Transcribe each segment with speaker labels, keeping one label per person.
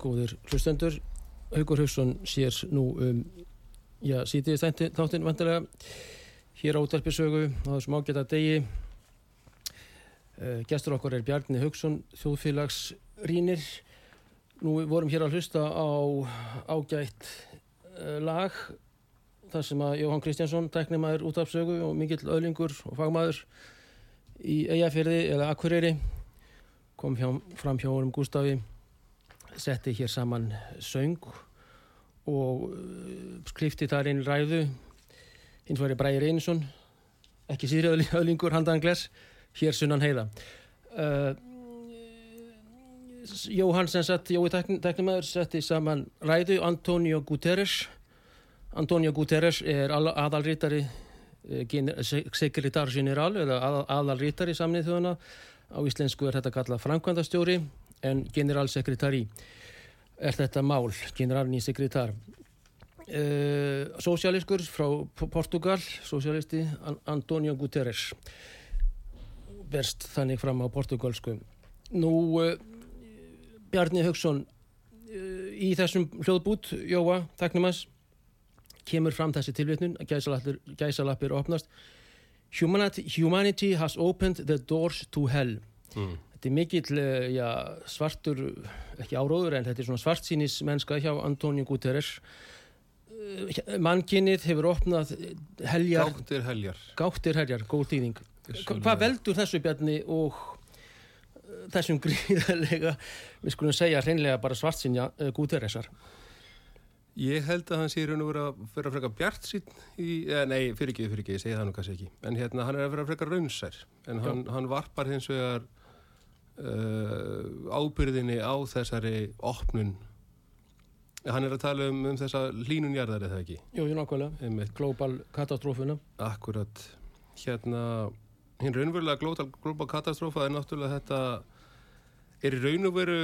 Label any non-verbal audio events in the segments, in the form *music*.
Speaker 1: Góðir hlustendur. Haugur Haugsson sér nú um, já, sítiðist þáttinn vantilega hér á útverfisögu á þessum ágæta degi. Uh, gestur okkar er Bjarni Haugsson, þjóðfélagsrínir. Nú vorum hér að hlusta á ágætt uh, lag þar sem að Jóhann Kristjánsson, tæknimaður útverfisögu og mikill öðlingur og fagmaður í Eyjafjörði eða Akureyri kom fram hjá honum Gústafi setti hér saman söng og klifti þar inn ræðu. Hins vegar er Bræði Reynsson ekki síðri öðlingur handan gles hér sunnan heiða. Uh, Jóhann sem sett Jói Teknumæður setti saman ræðu. Antonio Guterres. Antonio Guterres er aðalrítari sekretar general eða aðalrítari samnið þjóðana á íslensku er þetta kallað framkvæmdastjóri en generalsekretari er þetta mál, generalni sekretar uh, Sosialiskur frá Portugal Sosialisti Antonio Guterres. Verst þannig fram á portugalsku Nú uh, Bjarni Haugsson uh, í þessum hljóðbút Jóa, taknumast kemur fram þessi tilvitnun gæsalappir opnast. Humanity, humanity has opened the doors to hell. Mm. Þetta er mikill já, svartur, ekki áróður en þetta er svona svartsýnis mennska hjá Antonio Guterres. Mannkinnið hefur opnað heljar.
Speaker 2: Gáttir heljar.
Speaker 1: Gáttir heljar, góð þýðing. Hvað veldur þessu bjarni og þessum *laughs* gríðarlega, við skulum segja hreinlega bara svartsýnja Guterresar?
Speaker 2: Ég held að hann sé raun og vera að vera frekar bjart sín í, eða nei, fyrir ekki, fyrir ekki, ég segi það nú kannski ekki. En hérna hann er að vera frekar raunsær, en hann, hann varpar hins vegar Uh, ábyrðinni á þessari opnun. Hann er að tala um, um þessa hlínunjarðar eða ekki?
Speaker 1: Jú, nákvæmlega, global katastrófuna
Speaker 2: Akkurat, hérna hinn raunverulega global, global katastrófa er náttúrulega þetta er í raun og veru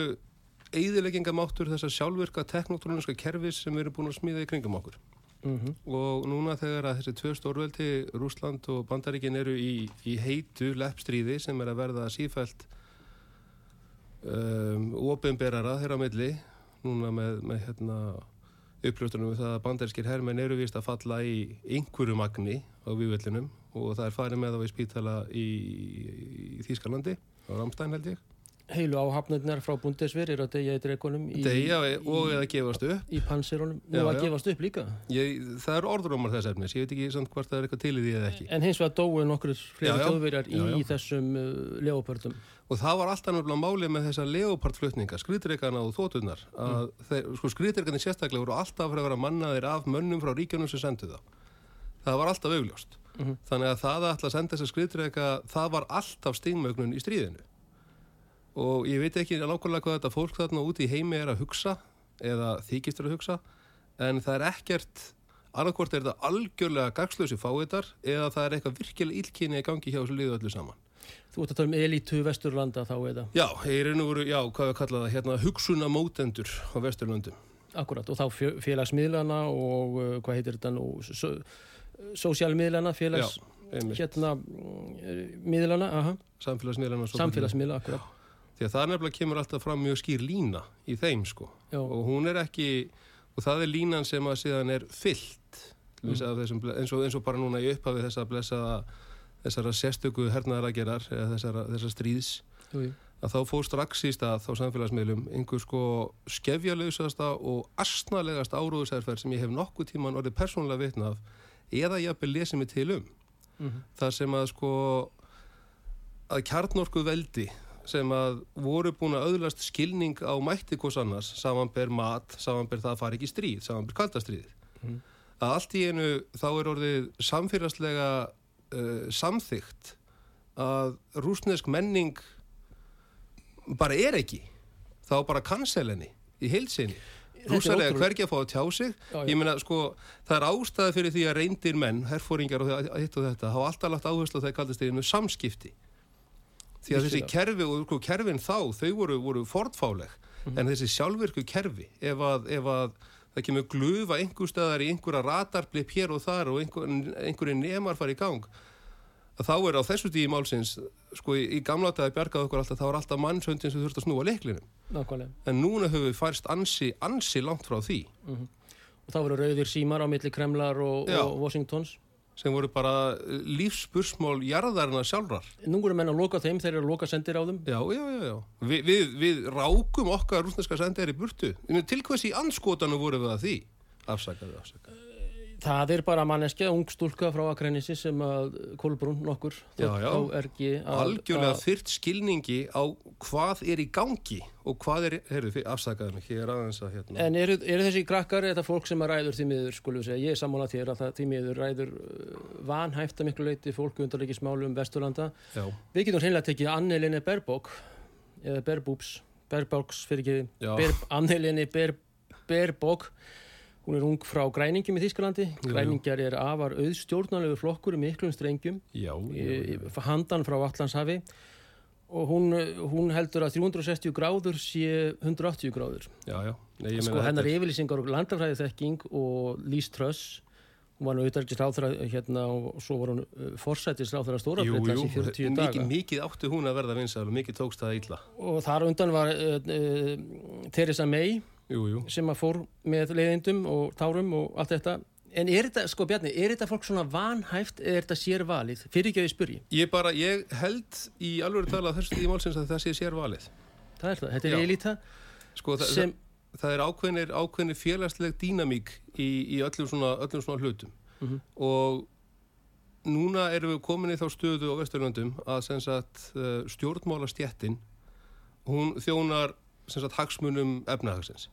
Speaker 2: eigðileggingamáttur þessar sjálfvirka teknotróniska kerfis sem við erum búin að smíða í kringum okkur. Mm -hmm. og núna þegar að þessi tvö stórveldi Rúsland og Bandaríkin eru í, í heitu leppstríði sem er að verða sífælt Um, ofinberara þeirra milli núna með, með hérna, uppljóstunum við það að banderskir herrmenn eru vist að falla í einhverju magni á vývöllinum og það er farið með á í spítala í, í Þýskalandi á Ramstein held ég.
Speaker 1: Heilu áhafnirnar frá búndesver er að degja í dregunum
Speaker 2: degja og eða gefast upp.
Speaker 1: í pansirunum og að gefast upp líka.
Speaker 2: Ég, það eru orðrumar þess efnis, ég veit ekki samt hvort það er eitthvað til í því eða ekki.
Speaker 1: En hins vegar dói nokkur fleiri þjóðverjar í já, já. þessum uh, leopardum
Speaker 2: og það var alltaf náttúrulega málið með þessa leopardflutninga skriðdreikana og þótunar mm. sko, skriðdreikarnir sérstaklega voru alltaf að vera mannaðir af mönnum frá ríkjónum sem sendu það það var alltaf augljóst mm -hmm. þannig að það að alltaf senda þessa skriðdreika það var alltaf stingmögnun í stríðinu og ég veit ekki nákvæmlega hvað þetta fólk þarna úti í heimi er að hugsa eða þykistur að hugsa en það er ekkert annarkvort er þetta algjörlega gagslösi fáiðar eða það er eitthvað virkilega ílkynni í gangi hjá þessu liðu öllu saman
Speaker 1: Þú ert að tala um elitu vesturlanda þá eða?
Speaker 2: Já, ég er nú, já, hvað við kallaðum það hérna hugsunamótendur á vesturlandum
Speaker 1: Akkurat, og þá félagsmiðlana og uh, hvað heitir þetta nú so, sósjálmiðlana félags já, hérna miðlana, aha
Speaker 2: Samfélagsmiðlana
Speaker 1: Samfélagsmiðla, akkurat
Speaker 2: því að það nefnilega kemur alltaf fram mjög skýr lína í þeim sko Já. og hún er ekki og það er línan sem að síðan er fyllt mm. þessum, eins, og, eins og bara núna í upphafi þess að blessa þessara sérstöku hernaðaragerar eða þessara, þessara stríðs Jú. að þá fóð strax í stað á samfélagsmiðlum einhver sko skefjalausasta og astnalegast áróðsærferð sem ég hef nokkuð tíman orðið persónulega vitna af eða ég hafði lesið mig til um mm -hmm. það sem að sko að kjarnorku veldi sem að voru búin að auðlast skilning á mætti hvers annars, samanber mat, samanber það að fara ekki stríð, samanber kaldastríð.
Speaker 1: Mhm.
Speaker 2: Að allt í einu þá er orðið samfélagslega uh, samþygt að rúsnesk menning bara er ekki. Þá bara kanselenni í heilsinni.
Speaker 1: Þetta er
Speaker 2: hvergi að fá að tjá sig.
Speaker 1: Já, já.
Speaker 2: Ég meina, sko, það er ástæði fyrir því að reyndir menn, herfóringar og það- hitt og þetta, hafa alltaf lagt áherslu á það kaldasteginu samskipti. Því að þessi
Speaker 1: Vissulega.
Speaker 2: kerfi og sko, kerfin þá, þau voru, voru fordfáleg.
Speaker 1: Mhm.
Speaker 2: En þessi sjálfvirku kerfi, ef að, ef að það kemur glufa einhver staðar í einhverja ratarblip hér og þar og einhver, einhverju nemar fara í gang, að þá er á þessu tíði málsins, sko, í, í gamla dag bjargað okkur alltaf, þá er alltaf mannsöndin sem þurft að snúa leiklinum.
Speaker 1: nákvæmlega.
Speaker 2: En núna höfum við færst ansi, ansi langt frá því.
Speaker 1: Og þá voru rauðir símar á milli Kremlar og, og Washingtons.
Speaker 2: Sem voru bara lífspursmál jarðarina sjálfrar.
Speaker 1: Nú voru menn að loka þeim, þeir eru að loka sendir á þeim.
Speaker 2: Já, já, já, já. Vi, við, við rákum okkar rúsneska sendir í burtu. Til hvers í anskotanu voru við að því? Afsakaðu, afsakaðu.
Speaker 1: Það er bara manneskja, ung stúlka frá Akrenisi sem að Kolbrún nokkur
Speaker 2: Já, já.
Speaker 1: þá er ekki að,
Speaker 2: Algjörlega þyrt skilningi á hvað er í gangi og hvað er, heyrðu, fyrir- afsakaðu mig, hér er aðeins að hérna.
Speaker 1: En eru, eru þessi krakkar, þetta fólk sem að ræður því miður, skulum við segja, ég er sammála þér að það því miður ræður uh, vanhæft að miklu leiti fólk undarleikismálum Vesturlanda.
Speaker 2: Já,
Speaker 1: Við getum hreinlega tekið Annelinni Berbók, eða Berbúps, Berbóks fyrir ekki, Annelinni Ber, Berbók, hún er ung frá Græningum í Þýskalandi,
Speaker 2: jú.
Speaker 1: Græningjar er afar auðstjórnalegu flokkur í miklum strengjum,
Speaker 2: já, já, já.
Speaker 1: handan frá Allandshafi og hún, hún heldur að 360 gráður sé 180 gráður.
Speaker 2: já, já. Nei,
Speaker 1: Sko hennar
Speaker 2: er-
Speaker 1: yfirlýsingar og landafræði þekking og Lís Tröss hún var nú auðvitað ráðþra hérna og svo var hún forsættis ráðþra stóra
Speaker 2: Jú, jú,
Speaker 1: í 40 daga
Speaker 2: mikið, mikið áttu hún að verða vinsæl og mikið tókst það illa.
Speaker 1: og þar undan var uh, uh, Theresa May
Speaker 2: Jú, jú.
Speaker 1: sem að fór með leiðindum og tárum og allt þetta en er þetta, sko Bjarni, er þetta fólk svona vanhæft eða er þetta sér valið? Fyrir ekki að ég spyrji
Speaker 2: Ég bara, ég held í alveg tala þessu tíði málsins að það sé sér valið.
Speaker 1: það er það, þetta er elita
Speaker 2: Sko, það,
Speaker 1: sem,
Speaker 2: það er ákveðnir, ákveðnir félagsleg dýnamík í, í öllum, svona, öllum svona hlutum
Speaker 1: Mhm.
Speaker 2: og núna erum við komin í þá stöðu á Vesturlöndum að sem sagt uh, stjórnmála stjettin hún þjónar sem sagt hagsmunum efnahagsins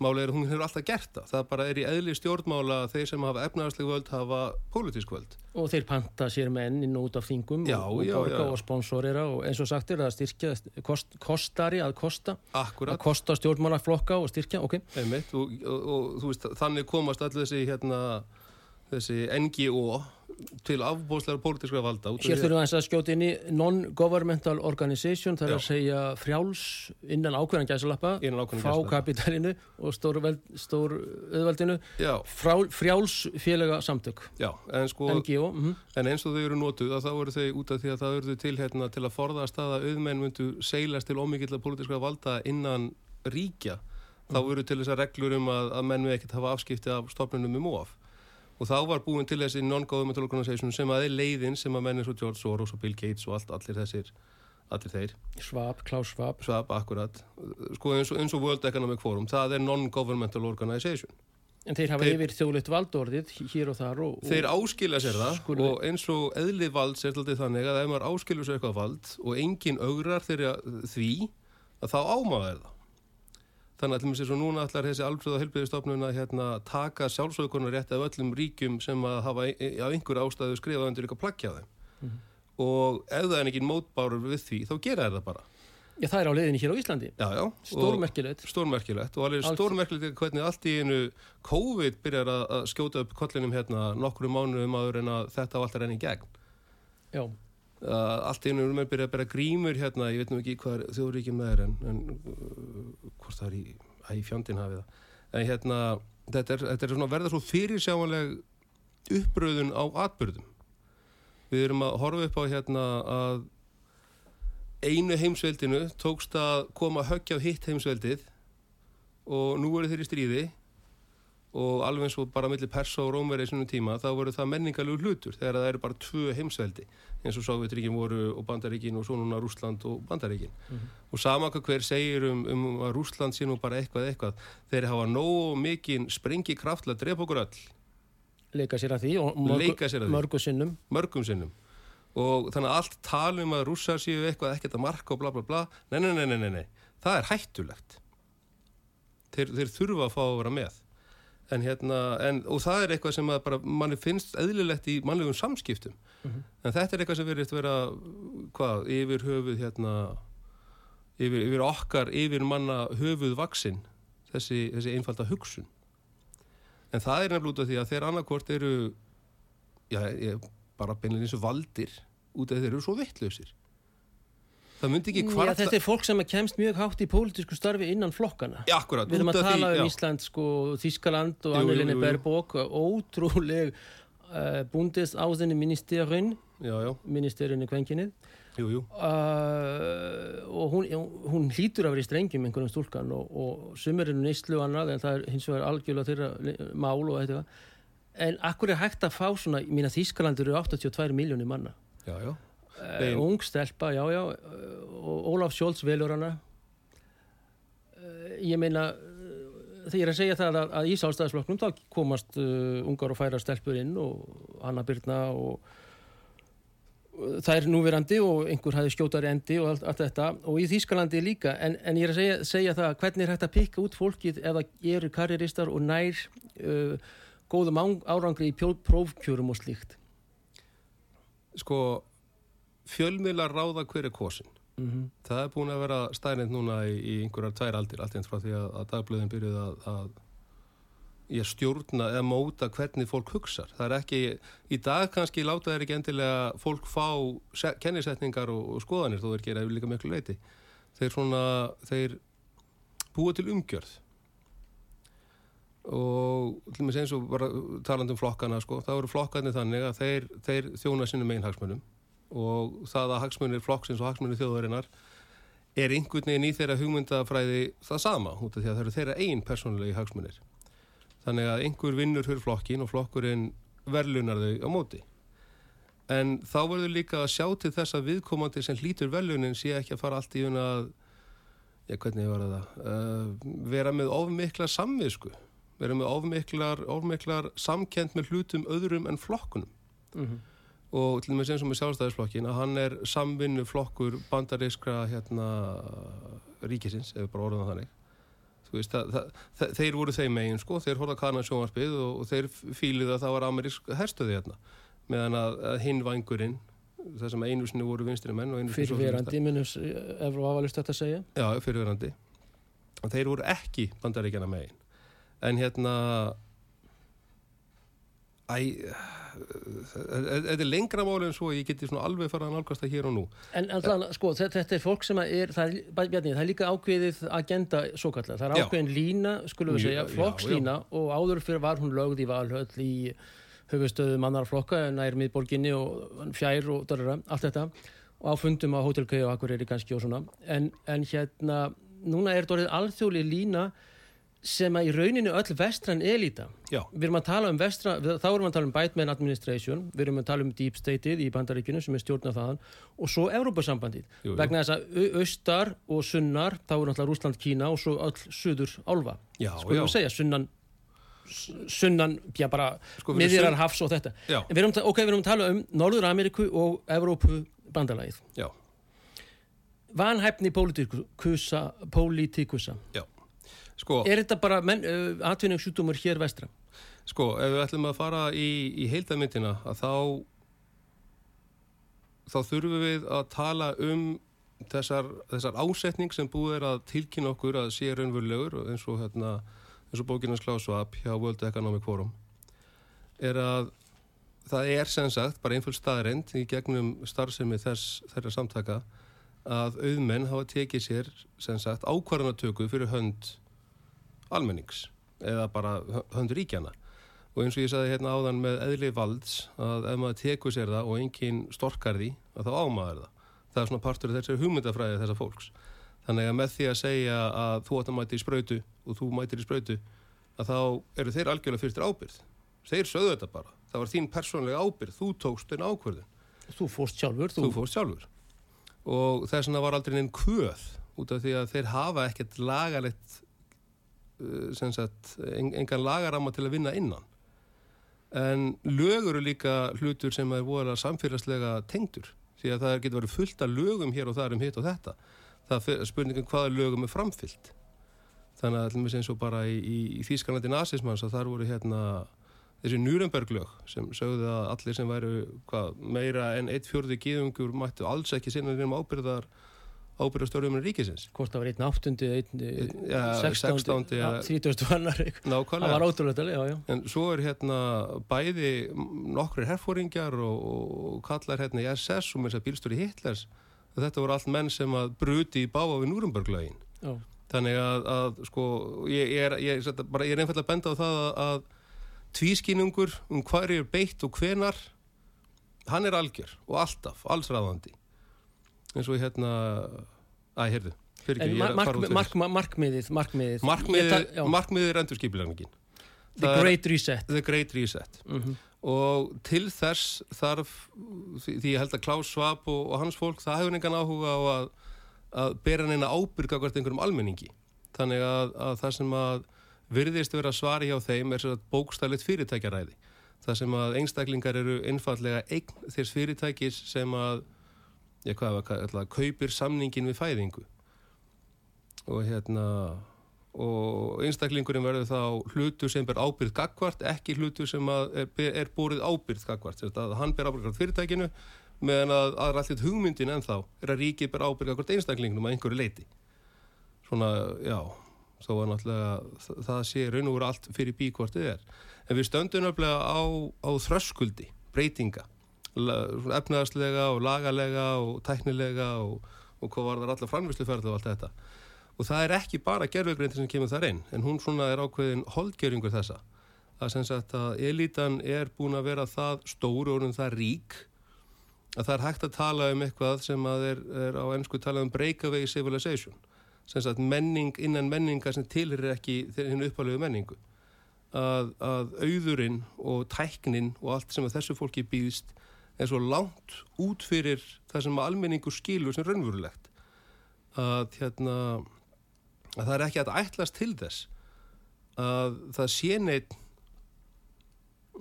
Speaker 2: Máli er að hún hefur alltaf gert það. Það bara er í eðli stjórnmála að þeir sem hafa efnahagsleg völd hafa pólitísk völd.
Speaker 1: og þeir panta sér menn inn og út af þingum
Speaker 2: Já,
Speaker 1: og, og
Speaker 2: já,
Speaker 1: borga
Speaker 2: já.
Speaker 1: og sponsorera og eins og sagt er að styrkja kost, kostari að kosta að
Speaker 2: Akkurat,
Speaker 1: kosta stjórnmálaflokka og styrkja, ok
Speaker 2: einmitt, og, og, og þú veist, þannig komast allir þessi, hérna, þessi NGO til afbóðslega pólitískra valda.
Speaker 1: Hér
Speaker 2: að-
Speaker 1: þurfum við að skjóta inn í non-governmental organization,
Speaker 2: Já.
Speaker 1: að segja frjáls innan ákveðan gæsalappa, fá kapitalinu og stór, veld, stór auðvaldinu,
Speaker 2: Já,
Speaker 1: frá, frjáls félaga samtök,
Speaker 2: já, en sko,
Speaker 1: NGO, mm
Speaker 2: en eins og þau eru notuð að þá eru þau út af því að það eru þau til hérna til að forðast það að auðmenn myndu seilast til ómikilla pólitískra valda innan ríkja. Þá eru til þessar reglur um að, að menn við ekkert hafa afskipti af stofnunum um of. Og þá var búin til þessi non-governmental organization sem að er leiðin sem að menn eins og George Soros og Bill Gates og allt, allir þessir, allir þeir,
Speaker 1: Schwab, Klaus Schwab,
Speaker 2: svab akkurat, sko eins og, eins og World Economic Forum, það er non-governmental organization.
Speaker 1: en þeir hafa
Speaker 2: Þeir-
Speaker 1: yfir þjóðleitt valdorðið hér og þar og, og
Speaker 2: Þeir áskilja sér það
Speaker 1: Skulu-
Speaker 2: og eins og eðlið valds er alltaf þannig að ef maður áskilur sér eitthvað vald og engin augrar þeirra því að þá ámaða er það. Þannig að til mér sér svo núna allar þessi alfröða helbriðistofnun að hérna, taka sjálfsögurnar rétt af öllum ríkjum sem að hafa e- e- af einhver ástæðu skrifað undir eitthvað plaggja þeim.
Speaker 1: Mhm.
Speaker 2: Og ef það er engin mótbárur við því, þá gera það bara.
Speaker 1: Já, það er á leiðinni hér á Íslandi,
Speaker 2: Já, já.
Speaker 1: stórmerkilegt
Speaker 2: stórmerkilegt og alveg stórmerkilegt hvernig allt í einu COVID byrjar að, skjóta upp kollinum hérna nokkru mánuðum áður en að þetta var alltaf renni í gegn.
Speaker 1: Já,
Speaker 2: Uh, allt einu erum við byrjað að bera grímur hérna, ég veit nú ekki hvað þjóðríkjum það er en, en uh, hvort það er í, að í fjöndin hafið það. En hérna, þetta er, þetta er svona að verða svo fyrirsjáanleg uppröðun á atbyrðum. Við erum að horfa upp á hérna að einu heimsveldinu tókst að koma að höggja á hitt heimsveldið og nú eru þeir í stríði og alveg eins og bara millir persa og rómveri í svona tíma þá voru það menningalegu hlutur þegar það eru bara tvö heimsveldi eins og Sovjetríkin voru og Bandaríkin og svo núna Rússland og Bandaríkin. Og sama hvað hver segir um, um að Rússland sé nú bara eitthvað eitthvað þeir hafa nógu mikinn sprengi kraft til að drepa okkur öll.
Speaker 1: Leika sér að því og mörgu, mörgu sinnum.
Speaker 2: Mörgum sinnum. Og þannig að allt talum að rússar séu eitthvað ekkert að marka og bla bla bla nei, nei, nei, nei, nei. það er hættulegt. Þeir, þeir þurfa að fá að vera með en hérna, en, og það er eitthvað sem að bara manni finnst eðlilegt í mannlegum samskiptum.
Speaker 1: Mhm.
Speaker 2: en þetta er eitthvað sem verið vera hvað, yfir höfuð hérna yfir, yfir okkar, yfir manna höfuð vaksin þessi, þessi einfalda hugsun. En það er nefnilega út af því að þeir annarkvort eru já, ég, bara beinlega eins og valdir út af þeir eru svo vittlausir það myndi ekki
Speaker 1: Já,
Speaker 2: hvarta
Speaker 1: þetta er fólk sem kemst mjög hátt í pólitísku starfi innan flokkana
Speaker 2: Já, akkurat,
Speaker 1: Við erum að tala
Speaker 2: því,
Speaker 1: um
Speaker 2: já.
Speaker 1: Ísland, sko, Þískaland og Annelinni. Berbók, ótrúleg uh, bundesauðinni ministerin,
Speaker 2: Já, já,
Speaker 1: ministerin í kvenkinnið
Speaker 2: jú, jú.
Speaker 1: Uh, og hún, hún hlýtur að vera í strengjum einhverjum stúlkan og, og sumir eru neyslu og annað en það er hins vegar algjörlega þeirra mál og eitthvað. En akkur er hægt að fá svona, ég mína Þískaland eru 82 miljónir manna.
Speaker 2: Já, já,
Speaker 1: uh,
Speaker 2: Þeim-
Speaker 1: ung stelpa, já, já. Uh, og Ólaf Scholz velur hana. Uh, ég meina þegar ég er að segja það að, að í sálstæðisflokknum þá komast uh, ungar og færa stelpur inn og Hanna Byrna og uh, það er núverandi og einhver hafi skjótari endi og allt, allt þetta. Og í Þýskalandi líka. En, en ég er að segja, segja það hvernig er hægt að pikka út fólkið eða eru karrieristar og nær uh, góðum árangri í prófkjörum og slíkt?
Speaker 2: Sko fjölmiðlar ráða hver er kosin.
Speaker 1: Mm -hmm.
Speaker 2: það er búin að vera stærnind núna í, í einhverjar tvær aldir allt eins frá því að, að dagblöðin byrjuð að, að ég stjórna eða móta hvernig fólk hugsar. Það er ekki, í dag kannski láta þeir ekki endilega fólk fá se- kennisetningar og, og skoðanir þó þeir gera líka miklu leiti þeir svona, þeir búa til umgjörð. Og til og með eins og bara talandi um flokkana sko, þá eru flokkarnir þannig að þeir, þeir þjóna sinni megin hagsmunum og það að hagsmunir flokksins og hagsmunir þjóðarinnar er einhvern veginn í þeirra hugmyndafræði það sama, út af því að það eru þeirra einn persónulegi hagsmunir. Þannig að einhver vinnur fyrir flokkin og flokkurinn verlunar þau á móti. En þá verður líka að sjá til þess að viðkomandi sem hlýtur verlunin sé ekki að fara allt í una að, já hvernig var það, uh, vera með ofmikla samvisku, vera með ofmiklar, ofmiklar samkend með hlutum öðrum en flokkunum og til og með sem sem er sjálfstæðisflokkin að hann er samvinnu flokkur bandarískra hérna ríkisins, ef við bara orðum þannig. Veist, það, það, þeir voru þeim megin sko, þeir horfða kanan sjónvarpið og, og þeir fílið að það var amerísk herstöði hérna, meðan að, að hinn vangurinn, það sem einu sinni voru vinstri menn og
Speaker 1: fyrirverandi minnus Evru Avalist þetta að segja.
Speaker 2: Já, fyrirverandi og þeir voru ekki bandaríkjana megin. En hérna æ þetta er lengra máli en svo ég geti svona alveg fara að nálgast það hér og nú.
Speaker 1: En allan, sko, þetta, þetta er fólk sem er, það er, Bjarni, það er líka ákveðið agenda svo kallar, það er
Speaker 2: Já.
Speaker 1: ákveðin lína, skulum við segja,
Speaker 2: já,
Speaker 1: flokkslína og áður fyrir var hún lögð í valhöll í höfustöðum annar flokka, nær miðborginni og fjær og dörra, allt þetta. Og á fundum á Hotel K og Akureyri kannski og svona, en, en hérna núna er þetta orðið alþjóðli lína sem að í rauninu öll vestræn elita
Speaker 2: Já,
Speaker 1: við erum að tala um vestra, þá erum við að tala um Biteman Administration, við erum að tala um Deep Stateið í bandaríkjunum sem er stjórnað þaðan og svo
Speaker 2: jú.
Speaker 1: vegna þess að au- austar og sunnar, þá er náttúrulega Rúsland, Kína og svo öll suður álfa.
Speaker 2: Já, já
Speaker 1: við segja, sunnan sunnan, já bara
Speaker 2: Sko, erum
Speaker 1: miðjurar
Speaker 2: sunn-
Speaker 1: hafs og þetta. Við erum, ok, við erum að tala um Norður Ameríku og Evrópu bandalagið.
Speaker 2: Já,
Speaker 1: vanhæfni pólitíkusa,
Speaker 2: já Sko,
Speaker 1: er þetta bara uh, atvinningsjútumur hér vestra?
Speaker 2: sko, ef við ætlum að fara í, í heildamyndina að þá þá þurfum við að tala um þessar, þessar ásetning sem búið er að tilkynna okkur að sé raunverulegur eins og hérna eins og bókinans Klausvap hjá World Economic Forum er að það er sem sagt bara einföld staðreind í gegnum starfsemi þess þeirra samtaka að auðmenn hafa tekið sér sem sagt ákvarðanatöku fyrir hönd almennings eða bara hö- hönd ríkjana og eins og ég sagði hérna áðan með eðli valds að ef maður tekur sér það og engin storkar því að þá ámaður það. Það er svona partur af þessari hugmyndafræði þessa fólks. Þannig að með því að segja að þú átt að mæti í sprautu og þú mætir í sprautu að þá eru þeir algjörlega fyrstir ábyrð þeir sögðu þetta bara, það var þín persónlega ábyrð þú tókst einn ákvörðun.
Speaker 1: Þú fórst sjálfur, þú,
Speaker 2: þú fórst sjálfur. Og þess vegna var aldrei neinn kvöð út af því að þeir hafa ekkert lagalegt sagt, en, engan lagaramma til að vinna innan. En lög eru líka hlutur sem er voðalega samfélagslega tengdur því að það getur verið fullt af lögum hér og það um hitt og þetta. Það er spurningum hvaða lögum er framfyllt þannig að allir eins og bara í, í, í Þýskanandi nazismans að þar voru hérna þessi Nuremberg lög sem sögðu að allir sem væru hvað, meira en eitt fjörði gíðungur mættu alls ekki sinna nefnum ábyrðar ábyrðastörjum en ríkisins.
Speaker 1: Hvort það var einn áttundi, einn
Speaker 2: ja,
Speaker 1: sextándi, þrítustu vannar það var ótrúlega, já, já.
Speaker 2: En svo er hérna bæði nokkru herfóringjar og, og kallar hérna í SS og þess að bílstóri Hitlers þetta voru allt menn sem að bruti í báa við Núrumberglögin þannig að, að sko ég, ég er, ég, bara, ég er einfallega að benda á það að, að tvískinungur um hvað er beitt og hvenar hann er algjör og alltaf, allsræðandi eins og hérna að, heyrðu
Speaker 1: En mark, mark, markmiðið Markmiðið,
Speaker 2: markmiðið, markmiðið er endurskipilagningin
Speaker 1: The Great Reset.
Speaker 2: The Great Reset. Mm -hmm. og til þess þarf því ég held að Klaus Schwab og, og hans fólk það hefur engan áhuga á að, að bera neina ábyrga hvert einhverjum almenningi. Þannig að, að það sem að virðist vera svari hjá þeim er bókstælit fyrirtækjaræði. Það sem að einstaklingar eru einfallega eign þess fyrirtækis sem að ég hvað var að kaupir samningin við fæðingu? Og hérna og einstaklingurinn verður þá hlutur sem ber ábyrð gagvart, ekki hlutur sem er, er búrið ábyrð gagvart hann ber ábyrð gagvart fyrirtækinu meðan að aðra allir hugmyndin en þá er að ríkið ber ábyrð gagvart einstaklingnum að einhverju leiti svona, já þó að náttúrulega það, sé raun og veru allt fyrir bí hvort þið er. En við stöndum náttúrulega á, á þröskuldi breytinga efnaðarslega og lagalega og tæknilega og, og hvað var það allar framvisluferð og allt þetta. Og það er ekki bara gerðvegreindir sem kemur þar inn en hún svona er ákveðin holdgeringur þessa. Að sem sagt að elitan er búin að vera það stóru og það rík að það er hægt að tala um eitthvað sem að er, er á ennsku talað um breakaway civilization. Sem sagt menning innan menninga sem tilherir ekki þinn uppalögu menningu. Að, að auðurinn og tæknin og allt sem að þessu fólki býðist er svo langt út fyrir það sem almenningu skilur sem raunverulegt. Að, hérna, að það er ekki að ætlast til þess að það sé neitt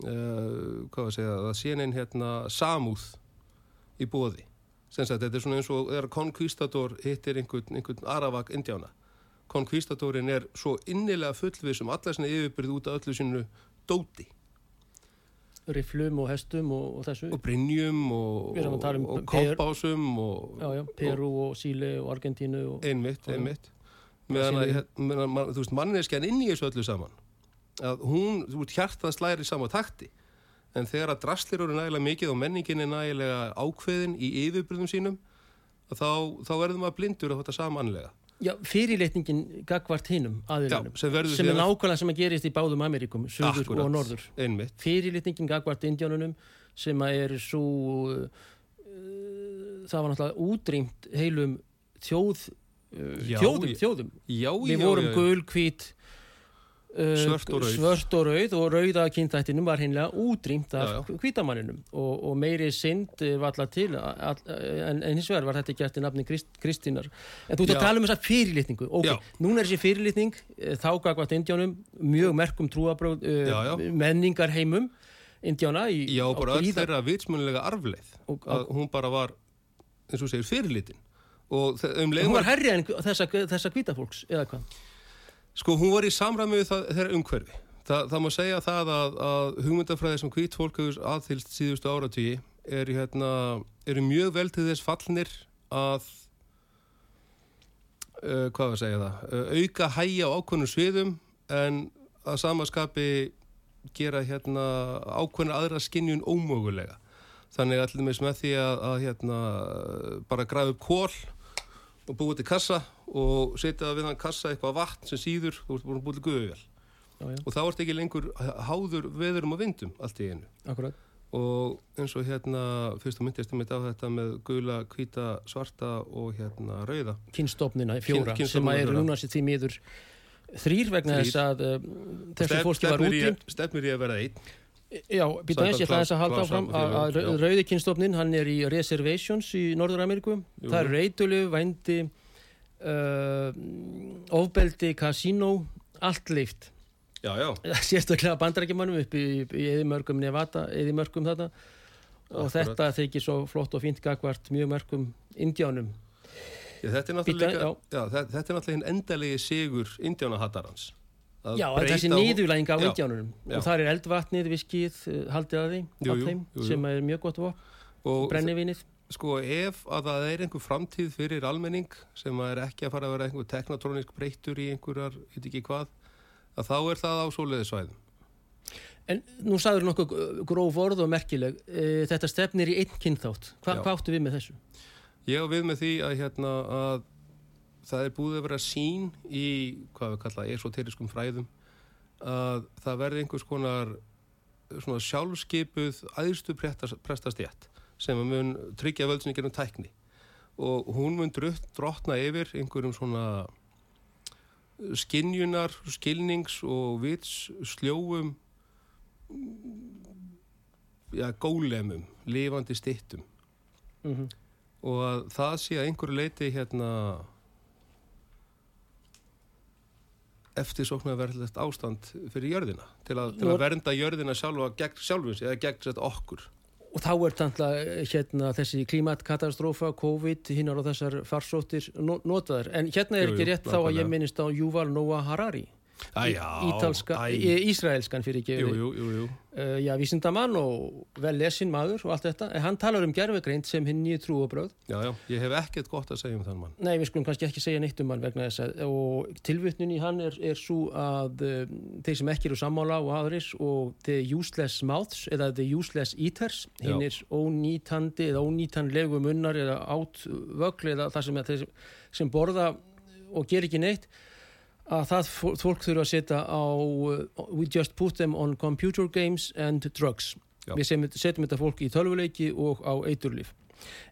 Speaker 2: uh, hvað var að segja það sé neitt hérna, samúð í bóði þetta er svona eins og konkvistador hittir einhvern, einhvern aravak indjána konkvistadorin er svo innilega fullvið sem allar sinni yfirbyrði út af öllu sinu dóti
Speaker 1: riflum og hestum og, og þessu.
Speaker 2: Og brinjum og, um og kompásum
Speaker 1: og Peru og Síle og Argentínu
Speaker 2: einmitt, einmitt. meðan að, að þú veist, manneskjan inn í þessu öllu saman að hún, þú veist, hjartað slæri í sama takti. En þegar að draslir eru nægilega mikið og menningin er nægilega ákveðin í yfirbyrðum sínum þá, þá verðum við að blindur á þetta samanlega
Speaker 1: Já, fyrirleitningin gagvart hinnum aðilunum, sem, sem er nákvæmlega sem að gerist í báðum Amerikum, söður Akkurat, og norður
Speaker 2: einmitt.
Speaker 1: fyrirleitningin gagvart indjánunum sem að er svo uh, það var náttúrulega útrýmt heilum þjóð uh, já, þjóðum, þjóðum.
Speaker 2: Já,
Speaker 1: við vorum gul, hvít
Speaker 2: Uh, svört og
Speaker 1: svört og rauð og rauða kynntættinum var hinnlega útrýmt af kvítamanninum og, og meiri synd var alltaf til all, en, en hins vegar var þetta gert í nafni Krist, Kristínar. En þú ert að tala um þessa fyrirlitningu. Ok, já. núna er þessi fyrirlitning eh, þá gagvat indjánum mjög merkum trúabröð uh, menningar heimum indjána í,
Speaker 2: já, bara öll þeirra vitsmjönulega arfleith og, að hún bara var eins og segir fyrirlitin. Og
Speaker 1: um hún var herri en þessa, þessa kvítafólks eða hvað
Speaker 2: Sko hún var í samræmi við þeirra umhverfi. Þa, það má segja það að, að hugmyndafræði sem hvít fólk hefur aðþylst síðustu áratvíi eru hérna, er mjög vel til þess fallnir að, uh, hvað var að segja það, uh, auka hæja á ákveðnum sviðum en að samaskapi gera hérna ákveðna aðra skinnjun ómögulega. Þannig allir með því að, að hérna, bara grafa upp kól og búið til kassa og setja við hann kassa eitthvað vatn sem síður og búin til guðuvel og þá ert ekki lengur háður veðurum og vindum allt í einu.
Speaker 1: Akkurat.
Speaker 2: og eins og hérna fyrst og myndist ég mitt á þetta með gula, hvita, svarta og hérna rauða.
Speaker 1: Kynstofnina fjóra Kyn, sem að er núna sér því miður þrýr vegna þess að uh, þessu fólki var útrýmt.
Speaker 2: Stefnir ég að vera einn
Speaker 1: Já, býta eins, ég ætla þess að halda áfram. að Rauðikinnstofnin, hann er í Reservations í Norður-Ameriku, það er reytulu, vændi uh, ofbeldi, kasínó allt leift *laughs* sérstaklega bandarækjumannum upp í, í eðimörgum Nevada, eðimörgum þarna. Og
Speaker 2: Akkurat.
Speaker 1: þetta þykir svo flott og fínt gagvart mjög mörgum indjánum
Speaker 2: Já, þetta er náttúrulega, líka,
Speaker 1: já.
Speaker 2: já, þetta, þetta er náttúrulega endalegi sigur indjánahattarans.
Speaker 1: Já, þessi
Speaker 2: breyta-
Speaker 1: nýðulæging af
Speaker 2: Já,
Speaker 1: indjánunum
Speaker 2: já.
Speaker 1: og þar er eldvatnið, viskið, eh, haldið að því
Speaker 2: Jú, jú,
Speaker 1: þeim,
Speaker 2: jú,
Speaker 1: sem er mjög gott
Speaker 2: og
Speaker 1: brennivinið
Speaker 2: sko ef að það er einhver framtíð fyrir almenning sem er ekki að fara að vera einhver teknotrónisk breyttur í einhverjar, veit ekki hvað, að þá er það á svoleiði svæðum.
Speaker 1: En nú sagður nokkuð gróf orð og merkileg. E, þetta stefnir í einn kynþátt. Hvað áttu við með þessu?
Speaker 2: Ég á við með því að hérna að það er búið að vera sín í, hvað við kalla, esoteriskum fræðum að það verði einhvers konar svona sjálfskipuð æðstu prestastjætt sem mun tryggja völdsinni gerum tækni og hún mun drutt, drotna yfir einhverjum svona skinjunar, skilnings og vits sljóum já, gólemum, lifandi stittum
Speaker 1: Mm -hmm.
Speaker 2: og að það sé að einhverju leiti hérna eftirsóknarverðlegt ástand fyrir jörðina til að, til að
Speaker 1: er-
Speaker 2: vernda jörðina sjálfa gegn sjálfins eða gegn sett okkur
Speaker 1: Og þá er þannig hérna þessi klimatkatastrófa, COVID, hinnar og þessar farsóttir no- notaðar. En hérna er
Speaker 2: Jú,
Speaker 1: ekki
Speaker 2: jú,
Speaker 1: rétt þá að ég minnist á Yuval Noah Harari. Ítalska, Ísraelskan fyrir ekki.
Speaker 2: Jú, jú, jú, jú.
Speaker 1: Uh, já, vísindamann og vel lesin maður og allt þetta. En hann talar um gerfegreind sem hinn nýju trúabröð.
Speaker 2: Já, já, ég hef ekkert gott að segja um þann mann
Speaker 1: Nei, við skulum kannski ekki segja neitt um hann vegna þess að og tilvittnun í hann er, er svo að um, þeir sem ekki eru sammála og aðris og the useless mouths eða the useless eaters hinn er ónýtandi eða ónýtanlegu munnar eða átvögl eða það sem, sem borða og ger ekki neitt að það fó- fólk þurfa að setja á uh, we just put them on computer games and drugs.
Speaker 2: Já.
Speaker 1: við sem- setjum þetta fólk í tölvuleiki og á eiturlíf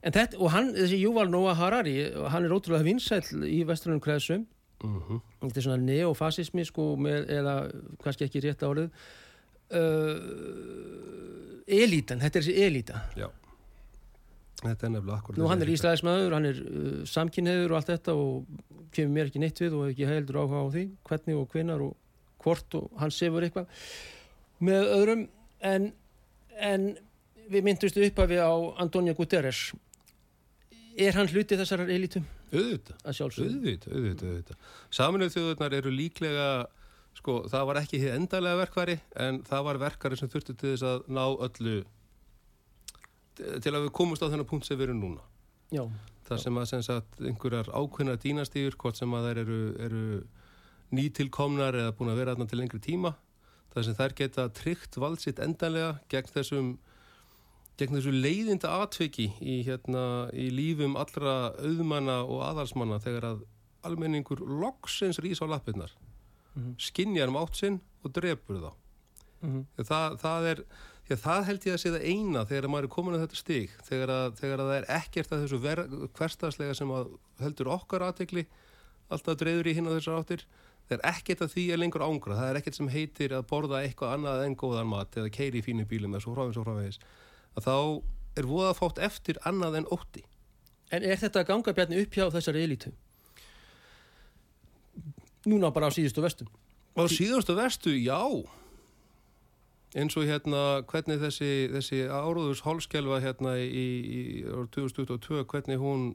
Speaker 1: En þetta, og hann, þessi Yuval Noah Harari, hann er ótrúlega vinsæll í vestrunum kreðsum,
Speaker 2: mm
Speaker 1: þetta er svona neofasismi, sko, með, eða kannski ekki rétt árið, uh, elítan, þetta er þessi elíta.
Speaker 2: Já Þetta er nefnilega akkur
Speaker 1: Nú, hann er íslæðismæður, hann er uh, samkynniður og allt þetta og kemur mér ekki neitt við og ekki heldur áhuga á því, hvernig og hvenar og hvort og hann sefur eitthvað með öðrum, en, en við myndumstu upp að við á Antonio Guterres. Er hann hluti þessar elítum
Speaker 2: Auðvitað
Speaker 1: að sjálfsögðu?
Speaker 2: Auðvitað, auðvitað, auðvitað. Saminuð þjóðurnar eru líklega, sko, það var ekki hér endalega verkværi, en það var verkværi sem þurfti til þess að ná öllu, til að við komumst á þennan punkt sem við erum núna.
Speaker 1: Já,
Speaker 2: Það sem að, sem sagt, einhverjar ákveðnar dínastífur, hvort sem að þær eru, eru nýtilkomnar eða búin að vera þarna til lengri tíma, það sem þær geta tryggt vald sitt endanlega gegn þessum gegn þessu leiðinda atviki í, hérna, í lífum allra auðmanna og aðalsmanna þegar að almenningur loksins rís á lappirnar.
Speaker 1: Mhm.
Speaker 2: skinjar mátt sinn og drepur þá.
Speaker 1: Mm
Speaker 2: það, það er Já, það held ég að sé það eina þegar maður er komin á þetta stig, þegar að, þegar að það er ekkert að þessu ver, hverstaslega sem að heldur okkar aðtegli, alltaf dreifur í hinn á þessar áttir, það er ekkert að því er lengur ángra, það er ekkert sem heitir að borða eitthvað annað en góðan mat eða keiri í fínu bílum eða svo fráfins og fráfins, að þá er voða fátt eftir annað en ótti.
Speaker 1: En er þetta að ganga bjarni upp hjá þessari elítu? Núna bara á síðustu vestum.
Speaker 2: Á síðustu vestu, já, eins og hérna hvernig þessi, þessi áróðurs hálskelfa hérna í, í árið 2022, hvernig hún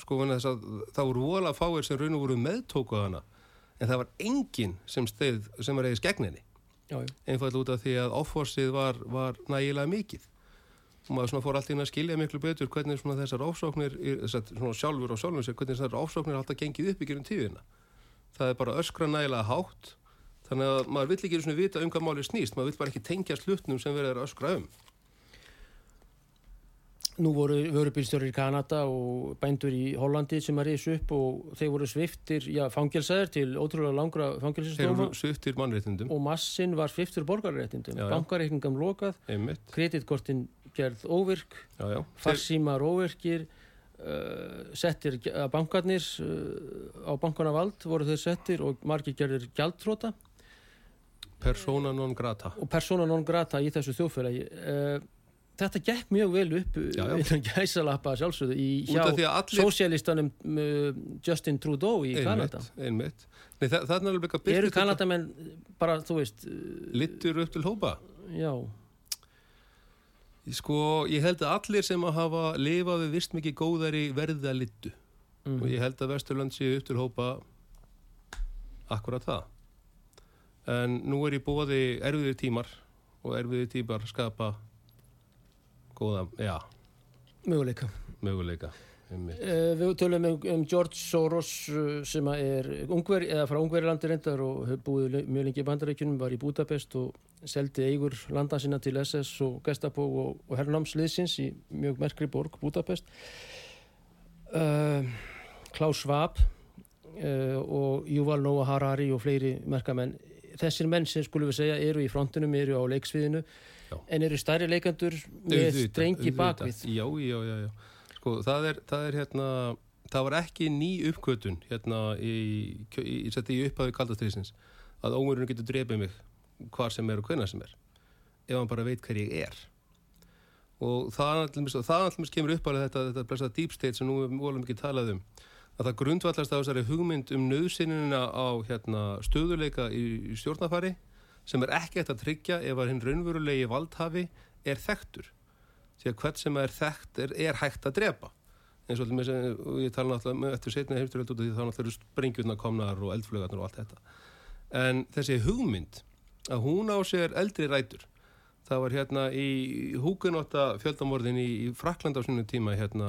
Speaker 2: sko vegna þess að það voru vola fáir sem raun og voru meðtókuð hana en það var enginn sem steið sem var
Speaker 1: Já, já.
Speaker 2: einfall út af því að offorsið var, var nægilega mikið. Og maður fór allt inn að skilja miklu betur hvernig þessar ofsóknir þessar sjálfur og sjálfur hvernig þessar ofsóknir alltaf gengið upp í gerum tíðina. Það er bara öskra nægilega hátt þannig að maður vill ekki svona vita um hvað máli snýst, maður vill bara ekki tengja slutnum sem verður að öskra um.
Speaker 1: Nú voru vörubílstjóri í Kanada og bændur í Hollandi sem að reysa upp og þeir voru sviftir, já, fangelsaðir til ótrúlega langra
Speaker 2: þeir
Speaker 1: fangelsistóma
Speaker 2: eru sviftir mannréttindum.
Speaker 1: Og massin var sviftur
Speaker 2: já.
Speaker 1: Bankareikningam lokað, kreditkortin gerð óvirk,
Speaker 2: já, já. Þeir,
Speaker 1: farsímar óvirkir, uh, settir að bankarnir uh, á bankana vald voru þeir settir og margir gerðir gjaldtróta
Speaker 2: persona non grata.
Speaker 1: Og persóna non grata í þessu þjóðfélagi. Uh, þetta gekk mjög vel upp
Speaker 2: Já, já.
Speaker 1: innan *laughs* gæsalappa sjálfsögðu í hjá
Speaker 2: að allir-
Speaker 1: sósialistanum uh, Justin Trudeau í Kanada.
Speaker 2: einmitt. Nei, það, er náttúrulega líka birtist
Speaker 1: eru Kanadamenn bara, þú veist
Speaker 2: Littur upp til hópa?
Speaker 1: Já,
Speaker 2: Sko, ég held að allir sem að hafa lifað við vist mikið góðari verða littu
Speaker 1: mm.
Speaker 2: og ég held að Vesturland séu upp til hópa akkurat það en nú er ég búaði erfiðir tímar og erfiðir tímar skapa góða, já,
Speaker 1: möguleika.
Speaker 2: Möguleika
Speaker 1: uh, við tölum um, um George Soros uh, sem er ungveri, eða frá Ungverilandi reyndar og hefur búið mjög lengi í bandaríkjunum var í Budapest og seldi eigur landa sinna til SS og Gestapo og, og herrnámsliðsins í mjög merkri borg Budapest uh, Klaus Schwab uh, og Yuval Noah Harari og fleiri merkamenn þessir menn sem skulum við segja eru í frontinum, eru á leiksviðinu
Speaker 2: Já.
Speaker 1: en eru stærri leikandur með
Speaker 2: Auðvitað,
Speaker 1: strengi
Speaker 2: auðvitað.
Speaker 1: bakvið
Speaker 2: Já, já, já, já. Sko, það er, það er hérna það var ekki ný uppkvötun hérna í, í, í, í upphafi kaldastriðsins að ómurinn getur drefið mig hvar sem er og hvenna sem er ef hann bara veit hver ég er og það allmis, kemur upp alveg þetta, þetta blessa deep state sem nú volum ekki talað um að það grundvallast á þessari hugmynd um nöðsynina á hérna, stöðuleika í, stjórnafari sem er ekki eftir að tryggja ef að hinn raunverulegi valdhafi er þekktur. Því að hvert sem er þekkt er, er hægt að drepa. Eins og, með, og ég tala náttúrulega eftir setna heimstyrjöld út af því þá náttúrulega eru sprengjurna komnar og eldflögarnar og allt þetta. En þessi hugmynd að hún á sér eldri rætur. Það var hérna í húkunótta fjöldamorðin í, í Frakland á sínum tíma hérna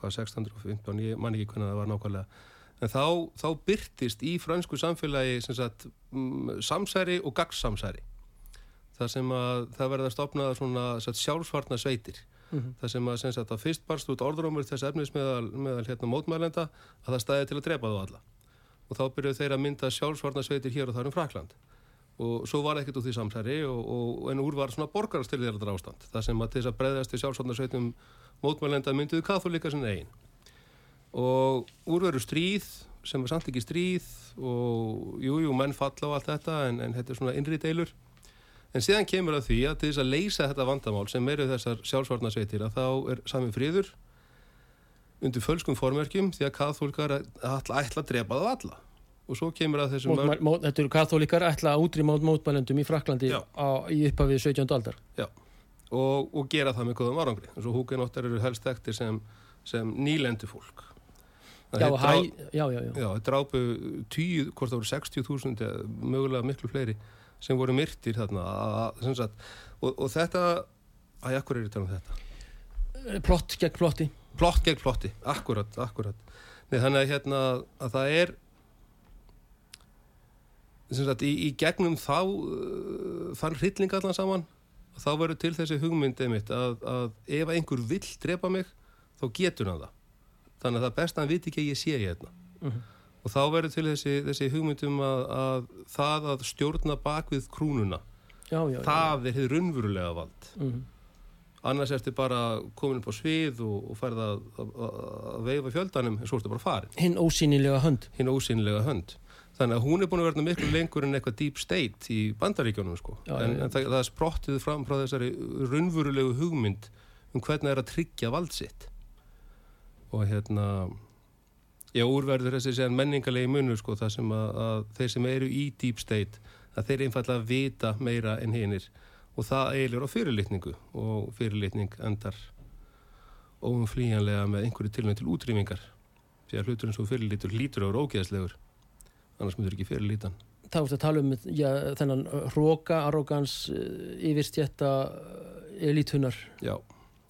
Speaker 2: hvað 1615, ég man ekki hvernig það var nákvæmlega. En þá, þá byrtist í fransku samfélagi sagt, mm, samsæri og gagssamsæri það sem að það verða stopnað svona sagt, sjálfsvarna sveitir
Speaker 1: Mhm.
Speaker 2: það sem að, sagt, að fyrst barst út orðrómur þess efnis meðal, meðal hérna, mótmælenda að það stæði til að drepa þá alla. Og þá byrjuðu þeir að mynda sjálfsvarna sveitir hér og þar um Frakland og svo var ekkert út í samsæri og, og, en úr var svona borgarastyrðiðardar ástand. Það sem að til þess að breyðast í sjálfsvarna sveitum mótmælenda mynduðu katholika sinna einn og úr veru stríð sem er samt ekki stríð og jújú, jú, menn falla á allt þetta en, en þetta er svona innri deilur. En síðan kemur að því að til þess að leysa þetta vandamál sem eru þessar sjálfsvarna sveitir að þá er sami friður undir fölskum formerkjum því að ætla, ætla að drepa það alla og svo kemur að þessum
Speaker 1: Mótmæl, mót, þetta eru katholikar ætla að útrýma mótmælendum í Fraklandi
Speaker 2: Já.
Speaker 1: á, í upphafið 17. aldar.
Speaker 2: Og, og gera það með góðum árangri. Eins og húkinóttar eru helst ektir sem, sem nýlendu fólk.
Speaker 1: Já, hæ, já, já, já.
Speaker 2: Já, þeir drápu tíu, hvort það voru 60.000 eða mögulega miklu fleiri sem voru myrtir þarna. Að, að, og, og þetta að akkur er tala um þetta?
Speaker 1: Plott gegn plotti.
Speaker 2: Plott gegn plotti, akkurat, akkurat. Nei, þannig að hérna að það er sagt, í, í gegnum þá uh, þann hrylling allan saman þá verður til þessi hugmynd einmitt að, að ef einhver vill drepa mig þá getur hann það þannig að það best hann viti ekki að ég sé hérna
Speaker 1: Mhm.
Speaker 2: og þá verður til þessi, þessi hugmyndum að, að það að stjórna bakvið krúnuna
Speaker 1: já, já, já.
Speaker 2: það er hefur raunverulega vald
Speaker 1: Mhm.
Speaker 2: annars ertu bara komin upp á svið og, og færð að, að, veifa fjöldanum en svo ertu bara farin,
Speaker 1: hinn ósýnilega hönd
Speaker 2: hinn ósýnilega hönd þannig að hún er búin að verða miklu lengur en eitthvað deep state í bandaríkjónum sko.
Speaker 1: Já,
Speaker 2: en, en það, það er sprottið fram frá þessari raunverulegu hugmynd um hvernig það er að tryggja vald sitt. Og hérna já, úrverður þessi séðan menningarlegi munur sko, það sem að, að þeir sem eru í deep state að þeir einfallega vita meira en hinnir og það eilir á fyrirlitningu og fyrirlitning endar óumflýjanlega með einhverju tilvæg til útrýmingar. Því að hluturinn svo fyrirlitur lítur á ógeðslegur annars myndur ekki fyrirlítan
Speaker 1: þá ertu að tala um já, þennan hróka, arrogans yfirstjætta elítunar
Speaker 2: já,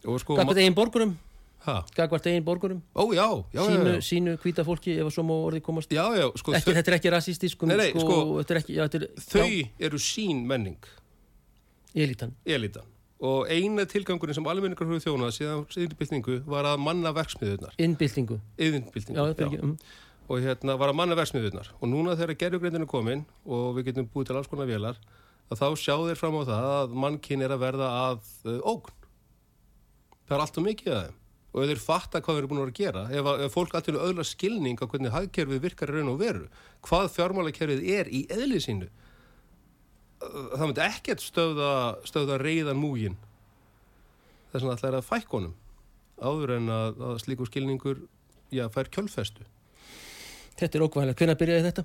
Speaker 2: og sko
Speaker 1: gagvart eigin borgurum?
Speaker 2: Ha?
Speaker 1: gagvart eigin borgurum?
Speaker 2: Ó já, já, já,
Speaker 1: sínu,
Speaker 2: já,
Speaker 1: sínu hvíta fólki ef að svo má orðið komast.
Speaker 2: Já, já sko,
Speaker 1: ekki, þetta er ekki rasistisk
Speaker 2: Nei, nei,
Speaker 1: sko,
Speaker 2: sko,
Speaker 1: er ekki, já, er,
Speaker 2: þau eru sín menning.
Speaker 1: Já, elítan.
Speaker 2: Elítan. Og eina tilgangurinn sem almenningar höfðu þjónað síðan síðanbyltingu var að manna verksmiðunar
Speaker 1: innbyltingu, já, er ekki um,
Speaker 2: og hérna var að manna verksmiðunar og núna þegar gerðugreindin er komin og við getum búið til alls konar vélar að þá sjá þeir fram á það að mannkinn er að verða að uh, ógn. Það er alltaf mikið að þeim. Og þeir fatta hvað þeir eru búin að gera ef, ef fólk alltaf öðla skilning á hvernig hagkerfið virkar raun og veru hvað fjármálakerfið er í eðli sínu uh, það myndi ekkert stöða, stöða reyðan múgin þess að það er að fækkonum áður en að, að slíku skilningur já, fær kjölfestu.
Speaker 1: Þetta er ókvæðilegt. Hvernig byrjaði þetta?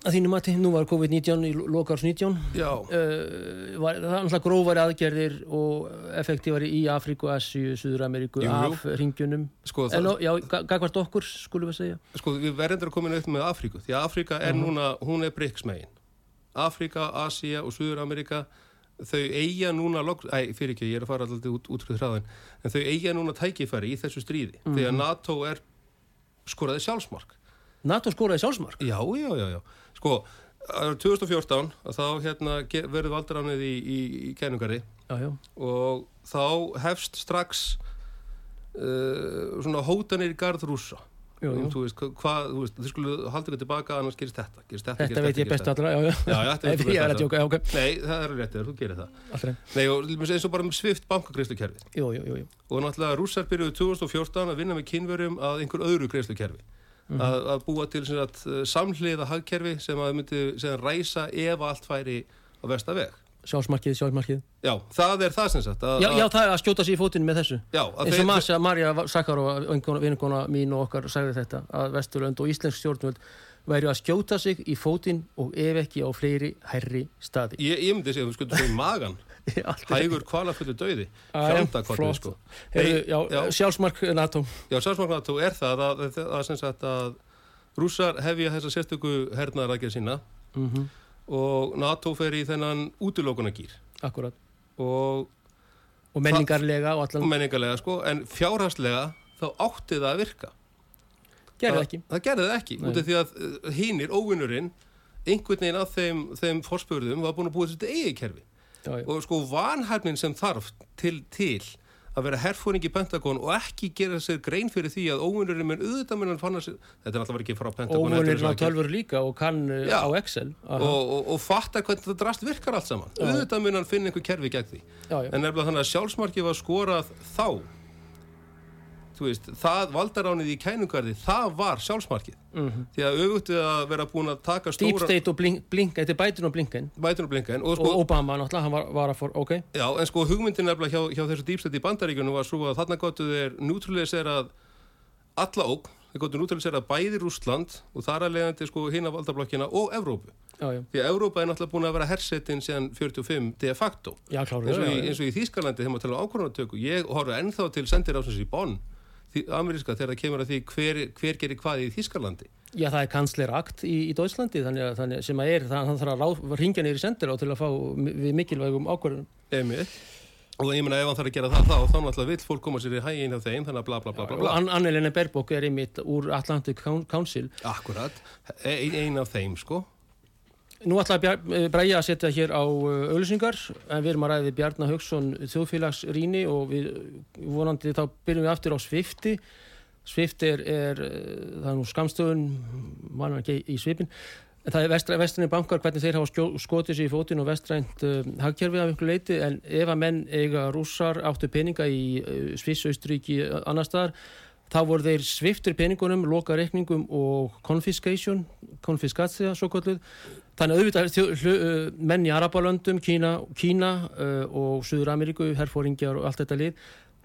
Speaker 1: Að þínu mati, nú var COVID-19 í lokars 19.
Speaker 2: Já,
Speaker 1: Uh, var, það er alltaf grófari aðgerðir og effektívari í Afríku, Asíu, Suður Ameríku
Speaker 2: Jú, jú.
Speaker 1: af ringjunum.
Speaker 2: sko,
Speaker 1: En
Speaker 2: það,
Speaker 1: ó, já, ga- gagvart okkur, skulum við segja.
Speaker 2: sko við verðum að koma upp með Afríku því að Afríka er
Speaker 1: Mhm.
Speaker 2: núna, hún er BRICS-megin. Afríka, Asía og Suður-Amerika þau eiga núna, æ, fyrir ekki, ég er að fara alltaf út, út fyrir hraðin, en þau eiga núna tækifæri í þessu stríði, því
Speaker 1: Mhm.
Speaker 2: að NATO er skoraði sjálfsmark.
Speaker 1: NATO skóraði sjálfsmark.
Speaker 2: Já, já, já, já. Sko, árið 2014 að þá hérna verður valdaránið í, í, í kænungari
Speaker 1: Já, já.
Speaker 2: og þá hefst strax uh, svona hótanir í garð rúsa.
Speaker 1: Jú, jú.
Speaker 2: Um, þú veist, hva- hvað, þú veist, þið skulle halda ykkur tilbaka annars gerist þetta, gerist þetta,
Speaker 1: Þetta
Speaker 2: gerist
Speaker 1: veit ég best allra, já, já.
Speaker 2: Já, já, þetta veit *laughs*
Speaker 1: Ég
Speaker 2: best allra.
Speaker 1: djóka, já, ok.
Speaker 2: Nei, það er réttið, þú gerir það.
Speaker 1: Allra.
Speaker 2: Nei, og eins og bara með svift bankagreislukerfi.
Speaker 1: Jú, jú, jú.
Speaker 2: Og náttúrulega rússar byrjuðu 2014 að vinna með kynverjum að einhver öðru greislukerfi.
Speaker 1: Mhm.
Speaker 2: að, að búa til sagt, uh, samhliða hagkerfi sem að myndi sem ræsa ef allt færi á versta veg.
Speaker 1: Sjálfsmarkið, sjálfsmarkið.
Speaker 2: Já, það er það sem sagt. Að,
Speaker 1: Já, já, það er að skjóta sér í fótinn með þessu.
Speaker 2: já,
Speaker 1: eins og Masja, Marja Sakarova, vinkona mín og okkar sagði þetta, að Vesturlönd og Íslensk stjórnvöld væri að skjóta sig í fótinn og ef ekki á fleiri herri staði.
Speaker 2: Ég, ég myndi segja að þú skuldum svo í magan, *laughs* hægur kvalafullu döiði,
Speaker 1: flott.
Speaker 2: sko.
Speaker 1: Heyrðu, já,
Speaker 2: já.
Speaker 1: sjálfsmark NATO.
Speaker 2: Er það að, að, að, að rússar hefja þessa sérstöku hernaðarækja sína
Speaker 1: Mm
Speaker 2: og NATO fer í þennan útilókunagýr
Speaker 1: Akkurat.
Speaker 2: og,
Speaker 1: Og menningarlega og
Speaker 2: og
Speaker 1: allan.
Speaker 2: menningarlega sko, en fjárhagslega þá átti það að virka.
Speaker 1: Gerði
Speaker 2: það,
Speaker 1: ekki.
Speaker 2: Það gerði það ekki, út af því að uh, hínir, óvinnurinn, einhvern veginn af þeim, þeim forspörðum var búin að búa þetta eigi kerfi.
Speaker 1: Já, já.
Speaker 2: Og sko vanhæfnin sem þarf til, til að vera herfóring í Pentagon og ekki gera sér grein fyrir því að óvinnurinn mun auðvitað mun hann fann að þetta er alltaf ekki frá Pentagon. Heldur
Speaker 1: á tölfur líka og kann uh,
Speaker 2: Já.
Speaker 1: á Excel.
Speaker 2: Og, og, og fatta hvernig þetta drast virkar allt saman. Auðvitað mun hann finna einhver kerfi gegn því. En nefnilega þannig að sjálfsmarkið var skorað þá veist, það valdaránið í kænungarði, það var sjálfsmarkið.
Speaker 1: Mm
Speaker 2: því að auðvitað að vera búin að taka
Speaker 1: Deep
Speaker 2: stóra
Speaker 1: State og Blink, Blink þetta er bætun og Blinken.
Speaker 2: Bætunum blinken og
Speaker 1: og
Speaker 2: sko,
Speaker 1: Obama náttúrulega, hann var, var að for, ok.
Speaker 2: Já, en sko hugmyndin nefnilega hjá, hjá þessu dýpstætti í bandaríkjunum var svo að þarna gottu þeir neutraliserað alla ógn, þeir gottu neutraliserað bæði Rústland og þar að leiðandi sko hina valdablokkina og Evrópu.
Speaker 1: Já, já,
Speaker 2: því að Evrópa er náttúrulega búin að vera hersetin síðan 45 de facto.
Speaker 1: Já, klárið
Speaker 2: eins og, í, eins og í Þýskalandi þegar maður tala um ákvörðanatöku ég horfa ennþá til sendir ásins í Bonn ameríska þegar það kemur að því hver, hver gerir hvað í Þýskalandi.
Speaker 1: Já, það er kansler akt í, í Deutschlandi þannig, að- þannig sem að er, það, hann þarf að ringja í sendir á til að fá við mikilvægum ákvörðunum.
Speaker 2: Emil og ég meina ef hann þarf að gera það þá þá náttúrulega vill fólk koma sér í hæginn af þeim þannig að bla bla bla bla, bla.
Speaker 1: An Annelene Berbok er einmitt úr Atlantic Coun- Council.
Speaker 2: Akkurat, ein, ein af þeim sko
Speaker 1: Nú ætla Bræja að setja hér á uh, auðlýsingar en við erum að ræði Bjarnar Haugsson þjóðfélagsrýni og við vonandi þá byrjum við aftur á Svifti Svift er, er uh, það er nú skamstöðun mann ekki í svipin en það er vestra, vestræni bankar hvernig þeir hafa skotið sér í fótinn og vestrænt uh, hagkerfið af einhverju leiti en ef að menn eiga rússar áttu peninga í uh, Sviss, Austríki, annar staðar þá voru þeir sviftur peningunum, loka reikningum og confiscation, konfiskatsia svo kalluð. Þannig að auðvitað þjó, hlu, menn í Arabalöndum, Kína, Kína uh, og Suður Ameríku, herfóringjar og allt þetta lið,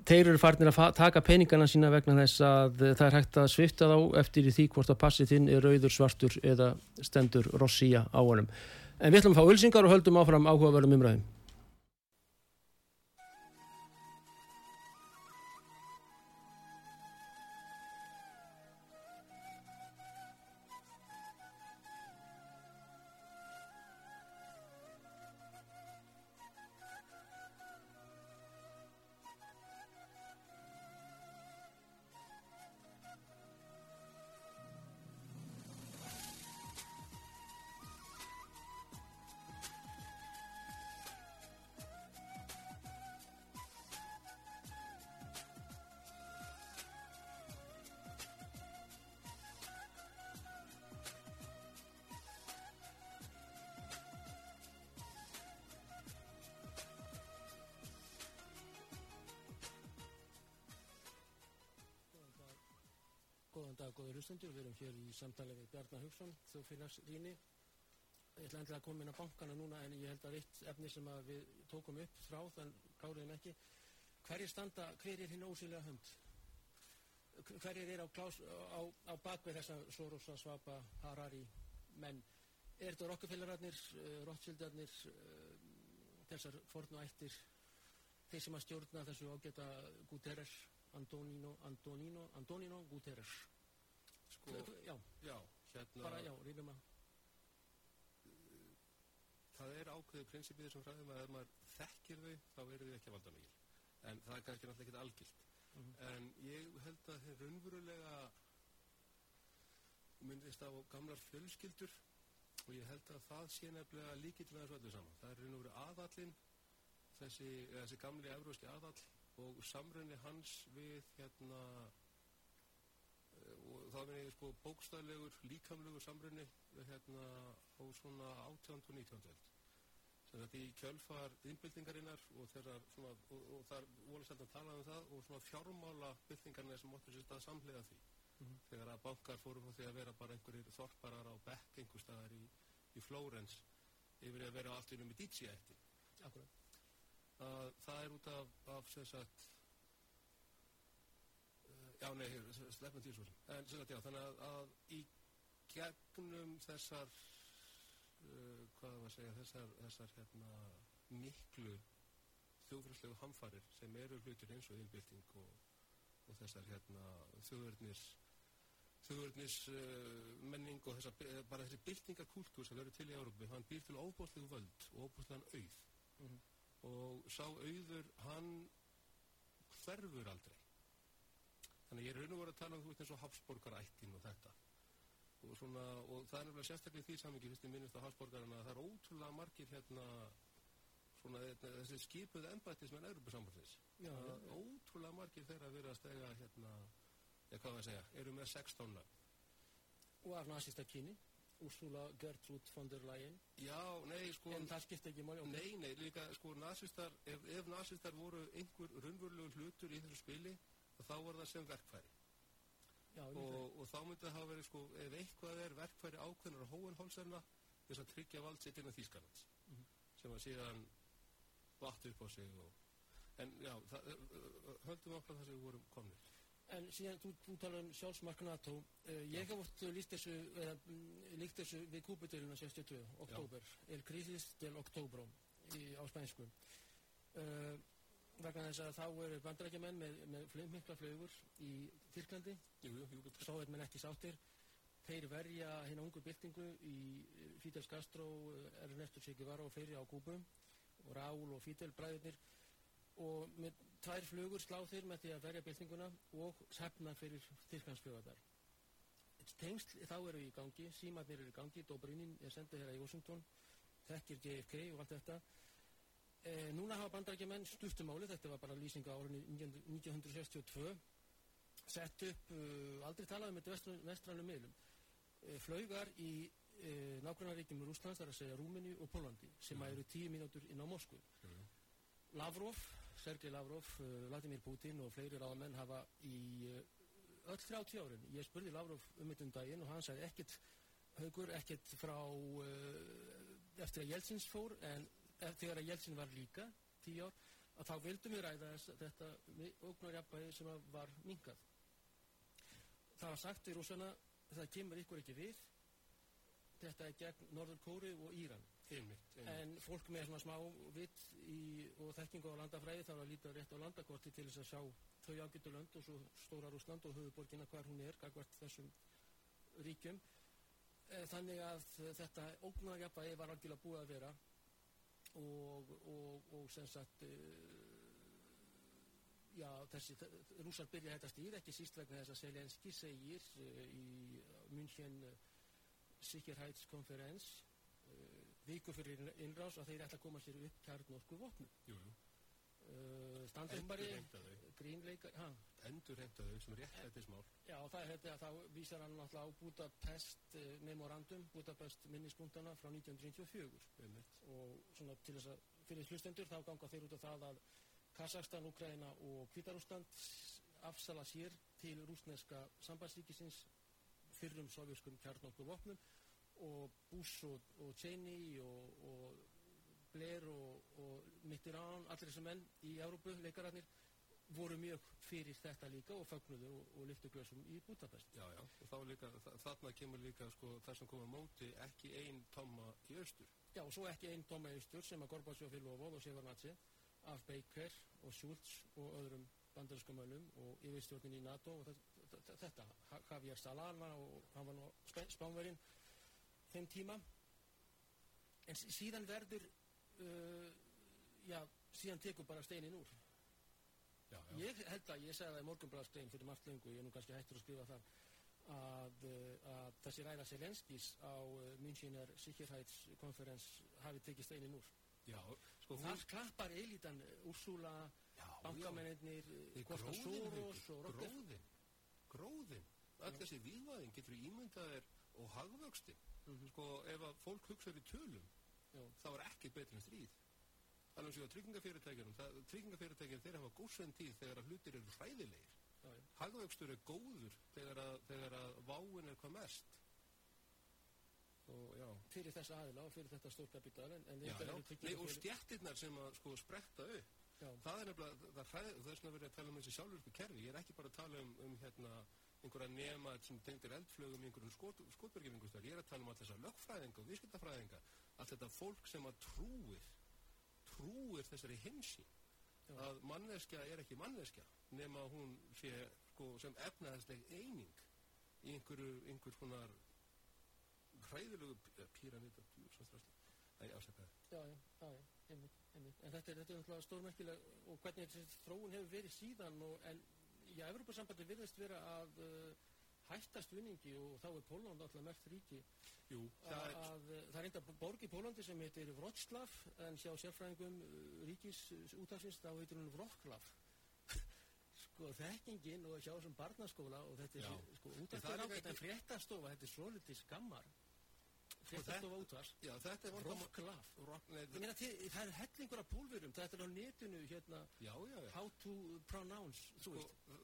Speaker 1: þeir eru farnir að taka peningana sína vegna þess að uh, það er hægt að svifta þá eftir því hvort að passið þinn er rauður, svartur eða stendur rossía á honum. En við ætlum að fá ölsingar og höldum áfram áhugaverðum umræðum. Góður hlustendur. Við erum hér í samtali við Bjarnar Haugsson, þjóðfélagsrýni. Ég ætla endilega að koma inn á bankana núna en ég held að eitt efni sem við tókum upp frá þann kláriðum ekki hverjir standa, hver er hinn ósýlega hönd? Hverjir er á, klás, á, á bakvið þessa Sorosa, Svaba, Harari menn? Er þetta Rockefellerarnir, uh, Rothschildarnir, uh, þessar fornu ættir, þeir sem að stjórna þessu ágæta Guterres, Antonino, Antonino, Antonino Guterres?
Speaker 2: Sko,
Speaker 1: já,
Speaker 2: já, hérna,
Speaker 1: bara já, rífum að.
Speaker 2: það er ákveðið prinsipið þessum fræðum að ef maður þekkir þau, þá eru þau ekki að valda mikil. En það er kannski náttúrulega ekki algilt.
Speaker 1: Mhm.
Speaker 2: En ég held að þeir raunverulega myndist á gamlar fjölskyldur og ég held að það sé nefnilega líkill með þessu öllu saman. Það er raun og veru aðallinn, þessi, þessi gamli evróski aðall og samrunni hans við hérna og það er sko bókstæðlegur, líkamlegur samrunni hérna á svona 18. og 19. öld sem þetta í kjölfar innbyltingarinnar og þeirra svona, og, og það er volið sæltan talað um það og svona fjármála byltingarna sem móttur sér stað samlega því
Speaker 1: Mhm.
Speaker 2: þegar að bankar fóru frá því að vera bara einhverjir þorparar á bekk einhver staðar í, í Flórens yfir að vera allt innum í Dítsja eftir
Speaker 1: Akkurat.
Speaker 2: að það er út af, af sem sagt uh, já nei, sleppum því svo en sem sagt já, þannig að, að í gegnum þessar uh, hvað var að segja þessar, þessar hérna miklu þjóðfræslegu hamfarir sem eru hlutir eins og innbylting og, og þessar hérna þjóðverðnis þjóðverðnis uh, menning og þessar, eh, bara þessi byltingakultúr sem verður til í Európa, hann býr til óbóðlegu völd og óbóðlegan auð.
Speaker 1: Mhm.
Speaker 2: og sá auður hann hverfur aldrei þannig að ég er raun og voru að tala um þú veist eins og Hafsborgarættin og þetta og, svona, og það er nefnilega sérstaklega í því samingi fyrst ég minnist á Hafsborgarana að það er ótrúlega margir hérna svona þetta- þessi skipuð embættismenn Európa-sambandsins ótrúlega margir þeirra verið að stega hérna, ég hvað var að segja, eru með 16 nöfn.
Speaker 1: Og af nasista kyni, Ursula Gertrud von der Leyen.
Speaker 2: já, nei, sko
Speaker 1: En það skiptir ekki máli. ok.
Speaker 2: Nei, nei, líka sko nazistar, ef, ef nazistar voru einhver raunverulegur hlutur í þessu spili þá var það sem verkfæri
Speaker 1: Já,
Speaker 2: og, og þá myndi það hafa verið sko ef eitthvað er verkfæri ákveðnar hóenhólsarna þess að tryggja vald sitt innan Þýskalands
Speaker 1: Mhm.
Speaker 2: sem að síðan vatt upp á sig og, en já, það, höldum okkur það sem við vorum komnir
Speaker 1: En síðan, þú, þú talar um sjálfsmark NATO. Uh, ég hef oft líst þessu, eða mm, líkt þessu við kúputöluna 62, oktober. El Crisis del Octobro í, á spænsku. Uh, vegna þess að þá eru bandarækjumenn með, með flug, mikla flugur í Tyrklandi, sovjetmenn ekki sáttir. Þeir verja hérna ungu byltingu í eh, Fidel Castro, eh, Ernesto Che Guevara og fleiri á Kúbu og Raúl og Fidel bræðurnir og með tvær flugur slá þeir með því að verja byltinguna og sefna fyrir Tyrklandsfljóðar. Tengsl þá eru í gangi, símatnir eru í gangi, Dobrynin er sendið hérna í Washington, þekkir JFK og allt þetta. E, núna hafa bandarækjumenn stuftumáli, þetta var bara lýsing á árunni 1962, sett upp, uh, aldrei talað um þetta vestrænum miðlum, uh, flaugar í uh, nágrannaríkjum Rúslands, þar að segja Rúmeni og Pólandi, sem
Speaker 2: Mhm.
Speaker 1: eru tíu mínútur inn á Moskvu.
Speaker 2: Jú.
Speaker 1: Lavrov, Sergei Lavrov, uh, Vladimir Putin og fleiri ráðamenn hafa í uh, öll 30 árin. Ég spurði Lavrov um þetta um daginn og hann sagði ekkert haugur, ekkert frá eftir að Jeltsins fór en þegar að Jeltsin var líka, 10 ár, að þá vildum við ræða þess, þetta ógnarjabæði sem var minkað. Það var sagt í rúsana, það kemur ykkur ekki við, þetta er gegn Norður Kóri og Íran.
Speaker 2: Einmitt, einmitt.
Speaker 1: En fólk með svona smá vitt og þekkingu á landafræði þarf að líta rétt á landakorti til þess að sjá þau ágættu lönd og svo stóra Rúsland og höfuborgina hvar hún er, gagvart þessum ríkjum. Eh, Þannig að þetta ógnarjafnvægi var algjörlega búið að vera og, og, og sem sagt uh, já, þessi rúsar byrja þetta stýr, ekki síst vegna þess að Selenski segir uh, í München uh, Sikkerheitskonferens uh, viku fyrir innrás að þeir ætla að koma sér upp kjarnorku vopnum.
Speaker 2: Jú, jú.
Speaker 1: Uh, Standumbari,
Speaker 2: Endur heimta þau sem réttlætismál.
Speaker 1: já, það er þetta, þá vísar hann náttúrulega á Budapest memorandum, Budapest minnispunktana frá 1994
Speaker 2: Einmitt.
Speaker 1: og svona til þess að fyrir hlustendur þá ganga þeir út af það að Kazakstan, Ukraina og Kvítarúsland afsala sér til rúsneska sambandsríkisins fyrrum sovjöskum kjarnorku vopnum og Bush og, og Cheney og, og Blair og, og Mitterrand, allir þessi menn í Európu, leikararnir, voru mjög fyrir þetta líka og fagnuðu og, og lyftu glösum í Budapest.
Speaker 2: Já, já, og þá líka, þa- þarna kemur líka sko það sem kom á móti ekki ein tomma í austur.
Speaker 1: Já, og svo ekki einn Tóma Eistur sem að Gorbatsjóf í Lofóð og Severnatsi af Baker og Schultz og öðrum bandarískum mönnum og yfirstjórnin í NATO og þetta- Javier Salana og hann var nú spánverinn þeim tíma en sí- síðan verður uh, já, síðan tekur bara steinin úr
Speaker 2: Já,
Speaker 1: Ég held að, ég segði það í morgunblæðstegin fyrir margt lengu, ég er nú kannski hættur að skrifa þar að, uh, að þessi ræða Selenskis á uh, Münchiner Sicherheitskonferens hafi tekið steinin úr.
Speaker 2: Já, sko hún...
Speaker 1: Þar klappar eilítan Úrsula,
Speaker 2: Já,
Speaker 1: bankamennir, Kosta
Speaker 2: gróðin,
Speaker 1: Soros og Rotter.
Speaker 2: gróðin, gróðin, öll þessi viðvæðin getur ímyndaðir og hagvöxtin.
Speaker 1: Mhm.
Speaker 2: Sko, ef að fólk hugsaður í tölum,
Speaker 1: Já,
Speaker 2: þá er ekki betur en stríð. Þannig að að það- tryggingafyrirtækjun þeir hafa góðsvenn tíð þegar að hlutir eru hræðilegir. Hagvöxtur er góður þegar að, þegar að váin er hvað mest. Og
Speaker 1: Fyrir þessa aðila og fyrir þetta stórkapital en, en
Speaker 2: já,
Speaker 1: þetta
Speaker 2: já. Nei, og stjættirnar sem að sko spretta upp,
Speaker 1: Já,
Speaker 2: það er nefnilega, það hræð, það er svona verið að tala um þessi sjálfurku kerfi, ég er ekki bara að tala um, um hérna, einhverja nema sem tengdir eldflögum í einhverjum skot, skotbergjum ég er að tala um allt þessa lögfræðinga og viðskiptafræðinga, allt þetta fólk sem að trúir, trúir þessari
Speaker 1: Já.
Speaker 2: að manneskja er ekki manneskja, nema hún sé sko, sem efnaðsleg eining í einhverju, einhver konar hræðilegu píramíta, Nei, afsakaði.
Speaker 1: já, já, já, einmitt, einmitt. En þetta er, þetta er stórmerkileg og hvernig þessi þróun hefur verið síðan og, en já, Evropasambandi virðist vera að uh, hætta stuðningi og þá er Póland alltaf mert ríki.
Speaker 2: Jú,
Speaker 1: að,
Speaker 2: það er,
Speaker 1: að það er enda borg í Pólandi sem heitir Wroclaw en sjá sérfræðingum uh, ríkis útafsins þá heitir hún Wroclaw. *laughs* Sko þekkingin og sjá sem barnaskóla og þetta er
Speaker 2: Já.
Speaker 1: sko útafsins
Speaker 2: er
Speaker 1: en fréttastofa þetta er svolítið skammar fréttastofa útafs
Speaker 2: já, þetta er
Speaker 1: Wroclaw
Speaker 2: Rock,
Speaker 1: Ég meina, það er hellingur af pólverum, þetta er á netinu hérna,
Speaker 2: Já, já, já.
Speaker 1: how to pronounce,
Speaker 2: Sko,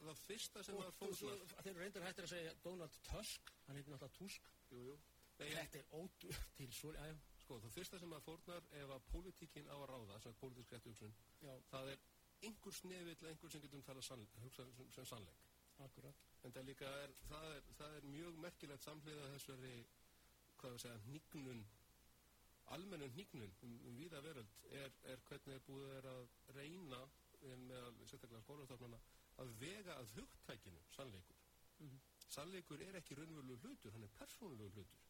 Speaker 2: það fyrsta sem
Speaker 1: Og,
Speaker 2: var fórnað
Speaker 1: þeir reyndar hættir að segja Donald Tusk, hann heitir náttúrulega Tusk.
Speaker 2: jú, jú. Nei,
Speaker 1: Þetta er ótrú *laughs* til svo, já, já,
Speaker 2: sko, það fyrsta sem var fórnar ef að pólitíkin á að ráða, sem er pólitísk rétt hugsun
Speaker 1: já,
Speaker 2: það er einhver snefill einhver sem getum talað sann, sem, sannleik.
Speaker 1: Akkurat.
Speaker 2: en það líka er það, er það er mjög merkilegt samhliða þessari hvað við segja, hnignun almennum hnignun um, um víða veröld er, er hvernig er búið er að reyna en meðal sérstaklega skólastofnana að vega að hugtækinu sannleikur.
Speaker 1: Mhm.
Speaker 2: sannleikur er ekki raunverulegu hlutur, hann er persónulegu hlutur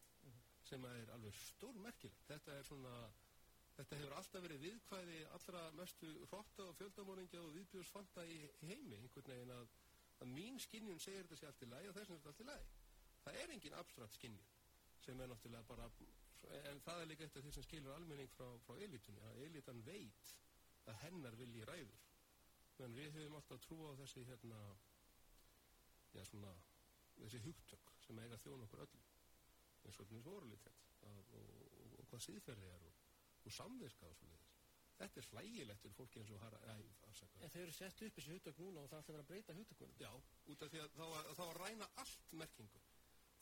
Speaker 2: sem er alveg stór merkilegt þetta er svona þetta hefur alltaf verið viðkvæði allra mestu hrotta og fjöldamóringja og viðbjóðsfanta í heimi einhvern veginn að, að mín skinnjun segir þetta sé allt í lagi og þessum er þetta allt í lagi. Það er engin abstrakt skinnjun sem er náttúrulega bara en það er líka eitt af því sem skilur almenning frá, frá elitunni, að elitan veit að hennar vilji ræður en við höfum alltaf trú á þessi hérna já svona þessi hugtök sem eiga þjón okkur öllum eins og þessi vorulítið og, og, og, og hvað síðferði er og, og samviska og svo leiðis þetta er hlægilegt fyrir fólki eins og hara, æ, afsaka.
Speaker 1: En þeir eru sett upp þessi hugtök núna og það ætla að breyta hugtökunum.
Speaker 2: Já, út af því að þá, að- þá að ræna allt merkingu.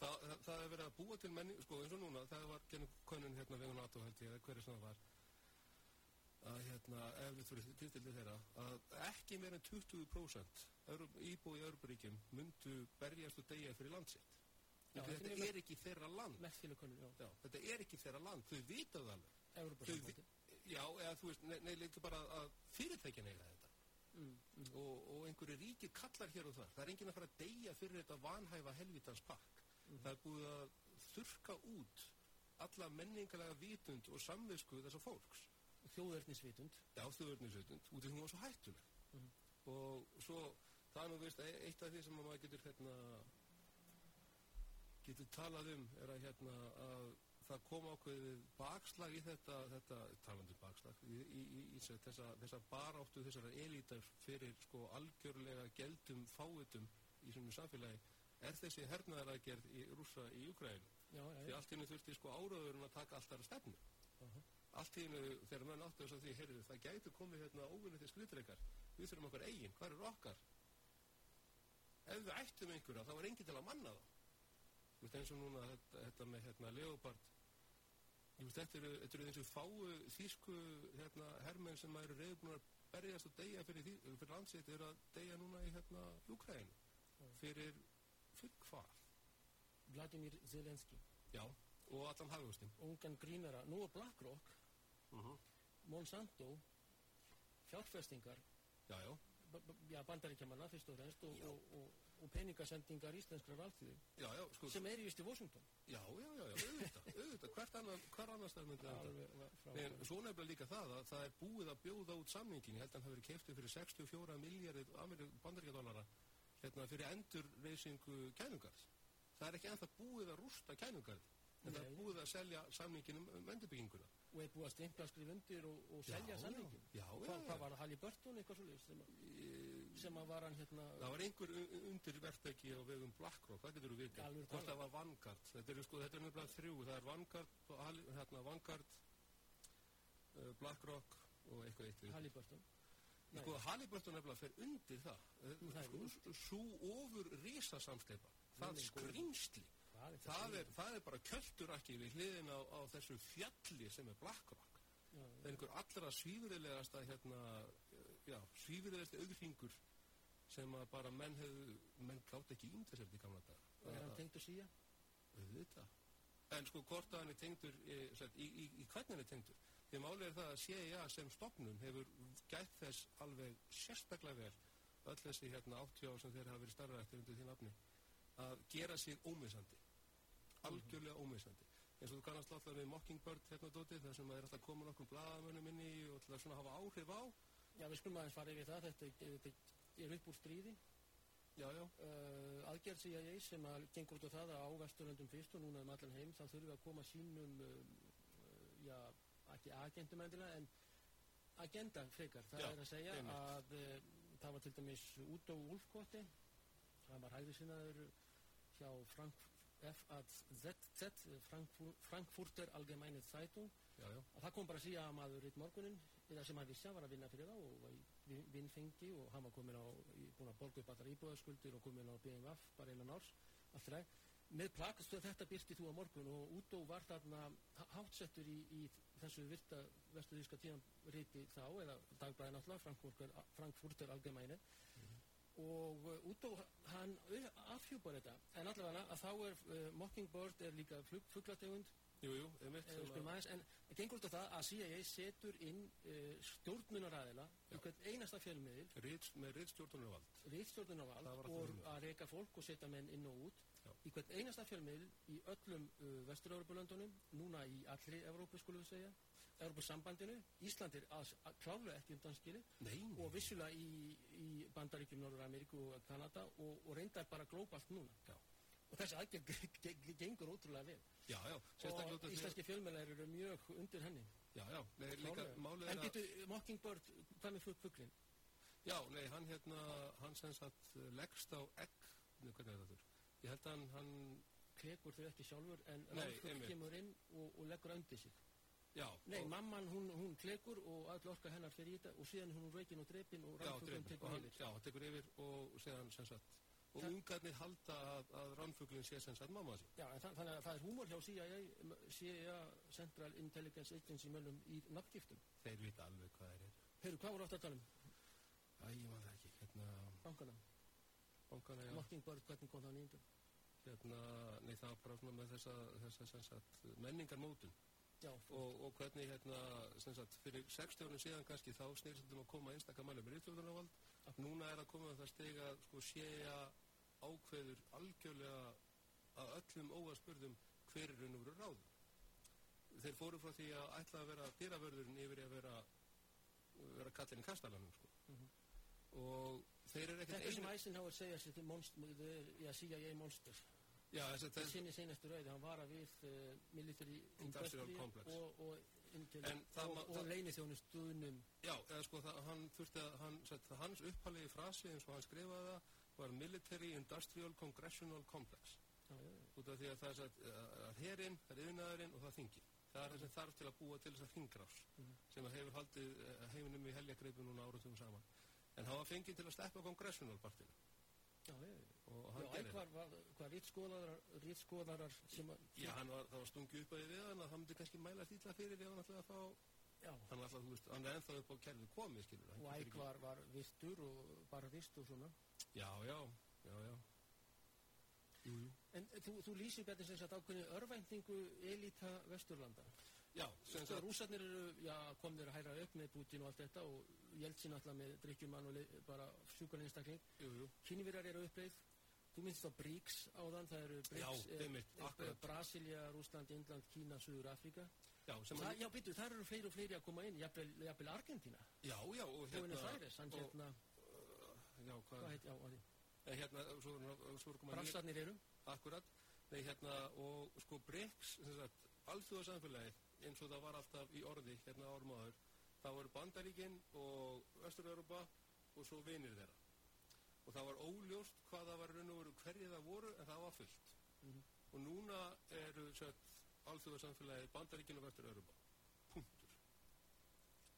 Speaker 2: Það, það, það er verið að búa til menning, sko eins og núna, það var genið konun hérna veginn NATO held ég, eða hverju sem það var, að hérna, ef við fyrir tiltildið þeirra, að ekki meir en 20% Evróp- íbúi í Öruburíkjum myndu berjast og deyja fyrir landsitt.
Speaker 1: Já,
Speaker 2: þetta
Speaker 1: þetta er
Speaker 2: ekki þeirra land.
Speaker 1: Konur, já.
Speaker 2: Já, þetta er ekki þeirra land, þau vita það alveg.
Speaker 1: Evropasambandi.
Speaker 2: Já, eða þú veist, nei, líka bara að fyrirtækjan eiga þetta
Speaker 1: Mm, mm.
Speaker 2: og, og einhverju ríkir kallar hér og þar það er enginn að fara að deyja fyrir þetta vanhæfa helvitans pakk það er búið að þurka út alla menningalega vitund og samvisku þessa fólks
Speaker 1: Þjóðverðnisvitund.
Speaker 2: já, þjóðurnisvitund, út af því hún var svo hættuleg
Speaker 1: Mhm.
Speaker 2: og svo það er nú veist, e- eitt af því sem að maður getur hérna getur talað um er að hérna að það kom ákveðið bakslag í þetta, þetta talandi bakslag í, í, í, í þessa, þessa baráttu þessara elítar fyrir sko algjörlega geldum fáitum í svona samfélagi er þessi hernaðaragerð í rúsa í Ukraínu
Speaker 1: Já, já,
Speaker 2: því allt í hennu þurfti sko áraðurinn að taka allt þar að stefnu.
Speaker 1: Aha.
Speaker 2: allt í hennu þegar menn áttu þess að því heyrðu það gætu komið hérna óvinnið til skriðdreikar við þurfum okkar eigin, hvað er okkar? Ef við ættum einhverja þá var enginn til að manna þá. Þú veist eins og núna þetta, þetta með hérna Leopard. Veist, þetta eru, eru eins og fáu þýsku hérna, hermenn sem eru reyðbúin að berjast og deyja fyrir, fyrir landsitt eru að deyja núna í hérna Ukraínu fyrir, fyrir hvað?
Speaker 1: Vladimir Zelenski
Speaker 2: Já, og allan hafjóstin
Speaker 1: ungan grínara, nú er BlackRock.
Speaker 2: Uh -huh.
Speaker 1: Monsanto. Fjárfestingar.
Speaker 2: Já, já,
Speaker 1: b- já, bandaríkjamanna fyrst og fremst og, og, og, og peningasendingar íslenskra valdþjóði
Speaker 2: já, já, sko.
Speaker 1: Sem er í vist í Washington.
Speaker 2: Já, já, já, já, auðvitað, *laughs* auðvitað. Hvert annar, hver annars það myndi
Speaker 1: frá
Speaker 2: En svo nefnilega líka það að það er búið að bjóða út samningin, ég held að hann hafi verið keftið fyrir 64 miljardir bandaríkjadólara hérna fyrir endurreysingu kænungarð. Það er ekki ennþá búið að rústa kænungarð, en það er
Speaker 1: Nei.
Speaker 2: búið að selja samningin um, um endurbygginguna.
Speaker 1: og er búið að stimpla skrif undir og, og selja
Speaker 2: Já,
Speaker 1: samningin
Speaker 2: já, já,
Speaker 1: hvað, hvað var það, Halliburton eitthvað svolítið sem, að- sem að var hann hérna
Speaker 2: Það var einhver un- undirverktæki á vegum BlackRock, það getur þú.
Speaker 1: Alveg
Speaker 2: Hvort það var Vanguard, þetta er, sko, þetta er nefnilega þrjú, það er Vanguard, hérna, Vanguard uh, BlackRock og eitthvað eitt við.
Speaker 1: Halliburton Nei.
Speaker 2: Sko, Halliburton nefnilega fer undir það.
Speaker 1: það er
Speaker 2: Sko, Svo ofur risasamsteipa, það
Speaker 1: nei,
Speaker 2: skrýmsli.
Speaker 1: Hvað er
Speaker 2: Það er, það er bara kjölturakki við hliðin á, á þessu fjalli sem er
Speaker 1: já,
Speaker 2: Það er einhver allra svífurilegasta, hérna, já, svífurilegasti auðringur sem að bara menn hefðu, menn gátt ekki ímda sér í gamla dag.
Speaker 1: og er hann tengdur síja
Speaker 2: Auðvitað. En sko hvort að hann er tengdur, í, í, í, í hvernig hann er tengdur. Því málið er það að CIA sem stopnun hefur gætt þess alveg sérstaklega vel öll þessi hérna 80 ár sem þeir hafa verið starra eftir undir því nafni að gera sig ómissandi. Algjörlega ómissandi. Eins og þú kannast alltaf við Mockingbird hérna dótið þar sem að er alltaf komin okkur blaðamönnum inn í og að svona hafa áhrif á.
Speaker 1: já, við skulum aðeins fara yfir það þetta, er upp úr stríði uh, aðgerð CIA sem að gengur út á það að á Vesturlöndum fyrst og núna um allan heim þá þurfum við að koma sínum um, uh, já, ekki agendum endilega en agenda frekar, það
Speaker 2: Já,
Speaker 1: er að segja
Speaker 2: einmitt.
Speaker 1: að uh, það var til dæmis Udo Ulfkotti hann var hægri sinnaður hjá Frank, FAZZ Frankfur, Frankfurter Allgemeine Zeitung
Speaker 2: já, já.
Speaker 1: að það kom bara að síða að maður í morgunin eða sem hann vissi að var að vinna fyrir þá og var í vin- vinnfengi og hann var komin á búinn að borga upp allar íbúðaskuldir og komin á BMF bara innan árs allt ræð með plakastuð þetta byrti þú á morgun og Udo var þarna há- hátsettur í, í þessu virta vesturíska tíðanriti þá eða dagbæði náttúrulega Frankfurter, Frankfurter Allgemeine og uh, Udo hann afhjúpar þetta en allavega að þá er uh, Mockingbird er líka flug, fuglategund
Speaker 2: Jú, jú, einmitt.
Speaker 1: Eh, aðeins, en það gengur út á það að CIA setur inn uh, stjórnunaræðila í hvern einasta fjölmiðil
Speaker 2: Rit, með alltaf
Speaker 1: og
Speaker 2: þannig.
Speaker 1: að reyka fólk og setja menn inn og út. Í hvern einasta fjölmiðil í öllum uh, vestur-Európa-löndunum núna í allri Evrópu skulum við segja Evrópusambandinu, Ísland er að, að klálega ekki undanskili
Speaker 2: Nei, nei.
Speaker 1: og vissulega í, í Bandaríkjum, Norður Ameríku og Kanada og, og reyndar bara glóbalt núna
Speaker 2: Já.
Speaker 1: og þessi aðgerð gengur ótrúlega vel
Speaker 2: Já, já,
Speaker 1: og íslenski fjölmiðlar eru mjög undir henni
Speaker 2: Já, já, nei, líka
Speaker 1: En
Speaker 2: er að...
Speaker 1: getur Mockingbird, hvað með fugglin?
Speaker 2: Já, nei, hann hérna, hann sem sagt leggst á egg, hvernig er það þurr? Ég held að hann, hann,
Speaker 1: Klekur þau ekki sjálfur en
Speaker 2: einmitt.
Speaker 1: kemur inn og, og leggur undir sig.
Speaker 2: já,
Speaker 1: Nei, mamman hún, hún klekur og all orka hennar fyrir í þetta og síðan hún reikin og drepin og
Speaker 2: dreipur,
Speaker 1: tekur
Speaker 2: hann,
Speaker 1: yfir.
Speaker 2: já, hann tekur yfir og séðan sem sagt, og ungarnir halda að, að rannfuglinn sé sem sagt mamma sín.
Speaker 1: Já, en það, þannig að það er húmor hjá CIA, CIA Central Intelligence Agency mönnum í nafngiftum.
Speaker 2: Þeir vita alveg hvað þeir eru.
Speaker 1: Heyrðu, hvað voru átt að tala um?
Speaker 2: Æ, ég man það ekki, hérna,
Speaker 1: Bankana.
Speaker 2: Bankana, já,
Speaker 1: Mockingbird, hvernig kom það nýjum?
Speaker 2: hérna, nei, það var bara svona með þessa, þessa sem sagt, menningarmótun.
Speaker 1: Já,
Speaker 2: og, og hvernig hérna, sem sagt, fyrir 60 árið síðan kannski þá snýrst þetta um að koma einstakar mæli með rítjóðunarvald núna er að koma það steg að sko séja ákveður algjörlega að öllum óaspurðum hver er raun og veru ráð þeir fóru frá því að ætla að vera dýravörðurinn yfir að vera vera kallinn í kastalanum sko. og þeir eru ekkert
Speaker 1: Þetta sem Eisenhower segja sér til monster, já, CIA monster.
Speaker 2: já, þess að
Speaker 1: Það
Speaker 2: þeir,
Speaker 1: sinni seinastu rauði, hann var að við uh, military
Speaker 2: Industrial complex.
Speaker 1: og, og,
Speaker 2: En það
Speaker 1: og, og
Speaker 2: það-
Speaker 1: leini þjónustuðnum
Speaker 2: já, eða sko það, hann þurfti að hann, sett, hans upphaliði frasi eins og hann skrifaði það var Military Industrial Congressional Complex
Speaker 1: já, já,
Speaker 2: út af því að það er satt, að herinn, það er yfirnaðurinn og það þingin. Það er það sem þarf til að búa til þess að hringrás sem að hefur haldið eh, heiminum í heljakreipu núna áratum saman. En hann var fengið til að sleppa kongressional partinu
Speaker 1: já, já,
Speaker 2: og hann
Speaker 1: já
Speaker 2: gerir það.
Speaker 1: hvað, hvað rítskoðarar sem að,
Speaker 2: Já, hann var, það var stungið upp að við hann að það myndi kannski mæla stýla fyrir ef hann ætlaði að fá
Speaker 1: Já.
Speaker 2: Þannig að þú veist, hann er ennþá upp á kerfið komið, skilur
Speaker 1: og æg var, virtur og bara vist og svona
Speaker 2: Já, já, já, já. Jú, jú.
Speaker 1: En þú, þú lýsir betur sem sagt ákveðni örvæntingu elita Vesturlanda.
Speaker 2: Já, sem
Speaker 1: eru, já, komnir að hæra upp með Putin og allt þetta og Jeltsin alltaf með drikkjumann og bara sjúkan einstakling. Kynverjar eru uppleið. Þú minnst á BRICS áðan, það eru BRICS,
Speaker 2: Já,
Speaker 1: eh,
Speaker 2: einmitt,
Speaker 1: eh,
Speaker 2: akkurat.
Speaker 1: Brasilia, Rússland, Indland, Kína, Suður Afrika.
Speaker 2: Já, sem
Speaker 1: Það,
Speaker 2: að,
Speaker 1: já, byrju, þar eru fleiri og fleiri að koma inn, jafnvel, jafnvel Argentina.
Speaker 2: já, já, og
Speaker 1: Hérna. Færis,
Speaker 2: og-
Speaker 1: hérna,
Speaker 2: Já,
Speaker 1: hvað heit, já,
Speaker 2: eh, hérna, svo, svo, er komað
Speaker 1: Brassarnir eru.
Speaker 2: Akkurat, nei hérna og sko BRICS, sem sagt, alþjóðarsamfélagi eins og það var alltaf í orði hérna árum áður, það voru Bandaríkin og Östur-Europa og svo vinir þeirra. Og það var óljóst hvað það var raun og veru hverju það voru en það var fullt.
Speaker 1: Mhm.
Speaker 2: Og núna eru sett alþjóðarsamfélagi Bandaríkin og Östur-Europa. Punktur.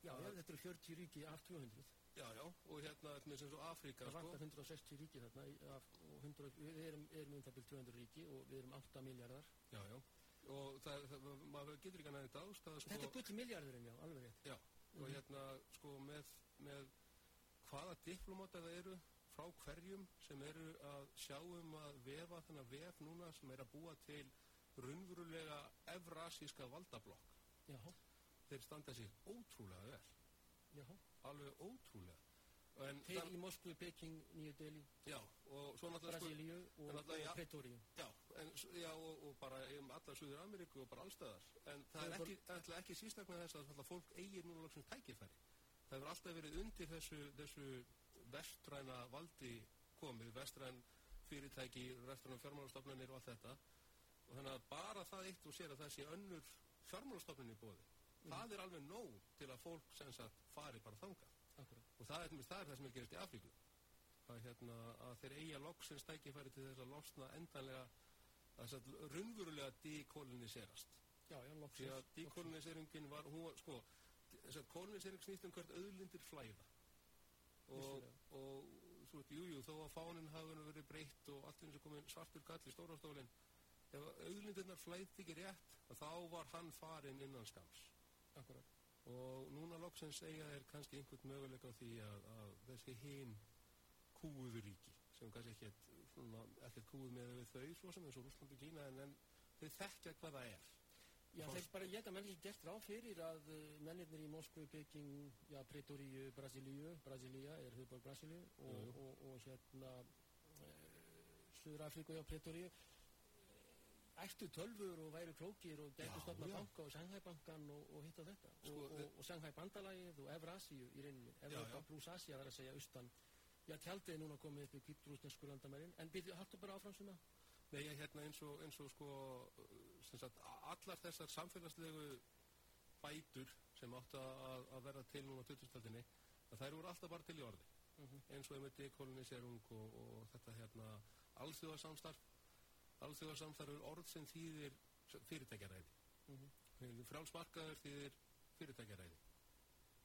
Speaker 1: Já,
Speaker 2: já,
Speaker 1: þetta eru 40 ríki af 200.
Speaker 2: Já, já, og hérna, með sem svo Afríka,
Speaker 1: Það
Speaker 2: sko.
Speaker 1: vantar 160 ríki þarna af, og 100, við erum, erum um það byrjum 200 ríki og við erum 8 miljardar.
Speaker 2: Já, já. Og það, það, maður getur ekki annað þetta ástæða, sko.
Speaker 1: Þetta er gull miljardurinn, já, alveg rétt.
Speaker 2: Já, og
Speaker 1: Mhm.
Speaker 2: hérna sko með, með hvaða diplomata það eru frá hverjum sem eru að sjá um að vefa þennan vef núna sem er að búa til raunverulega evrasíska valdablokk.
Speaker 1: Já,
Speaker 2: Þeir standa sig ótrúlega vel,
Speaker 1: já.
Speaker 2: alveg ótrúlega. En
Speaker 1: Þeir í Moskvu, Peking, Nýju Delhi,
Speaker 2: já, og svo náttúrulega sko,
Speaker 1: Brasilíu og, og. Pretoríu.
Speaker 2: já, en, já og, og bara um alla Suður Ameríku og bara allstæðar. En það er ekki, ekki sístakna þess að fólk eigir núna loksins tækifæri. Það hefur alltaf verið undir þessu, þessu vestræna valdi komið, vestræn fyrirtæki, vestræna fjármálastofnunir og allt þetta. Og þannig að bara það eitt og sér að sé önnur fjármálastofnun í bóði. Það er alveg nóg til að fólk sem sagt fari bara þangað.
Speaker 1: Akkurat.
Speaker 2: Og það er, það er það sem er gerist í Afríku. Að, hérna, að þeir eiga loksins tækifæri til þess að losna endanlega að raunverulega dekoloniserast. Því að dekoloniseringin var, hún sko, kolonisering snýst um hvert auðlindir flæða. Og, og svo jú, jú, þó að fánin hafi nú verið breytt og allt eins og komin svartur kall í stórastólinn, ef auðlindirnar flæði ekki rétt, þá var hann farinn innan skams.
Speaker 1: Akkurat.
Speaker 2: Og núna loksins eiga þeir kannski einhvern möguleika á því að, að þessi hinn kúuðu ríki, sem kannski ekkert, svona, ekkert kúuð með við þau, svo sem eins og Rúsland og Kína, en, en þeir þekkja hvað það er.
Speaker 1: Já, þeir bara, hef menn ekki gert ráð fyrir að uh, mennirnir í Moskvu, Peking, já, Pretoríu, Brasilíu, Brasilia er höfðborg Brasilíu og,
Speaker 2: jú.
Speaker 1: og, og, hérna uh, Suður Afríku, já, Pretoríu ættu tölfur og væru klókir og gætu stofna banka og Shanghai-bankan og, og hitt og þetta
Speaker 2: Sko,
Speaker 1: og, og, og Shanghai-bandalagið og Evrasíu í reyninni,
Speaker 2: já.
Speaker 1: pluss Asía þar að segja austan Já, tjaldið er núna komið upp í kvítrúsnesku landamærin en byrju, haltu bara áfram það
Speaker 2: Nei, hérna eins og, eins og sko, sagt, allar þessar samfélagslegu bætur sem áttu að, að verða til núna á 2000-taldinni, að þær voru alltaf bara til í orði. Eins og einmitt dekolonisering og, og þetta hérna alþjóðarsamstarf. Alþjóðarsamstarf er orð sem þýðir fyrirtækjaræði.
Speaker 1: Mhm.
Speaker 2: Mm Frjálsmarkaður þýðir fyrirtækjaræði.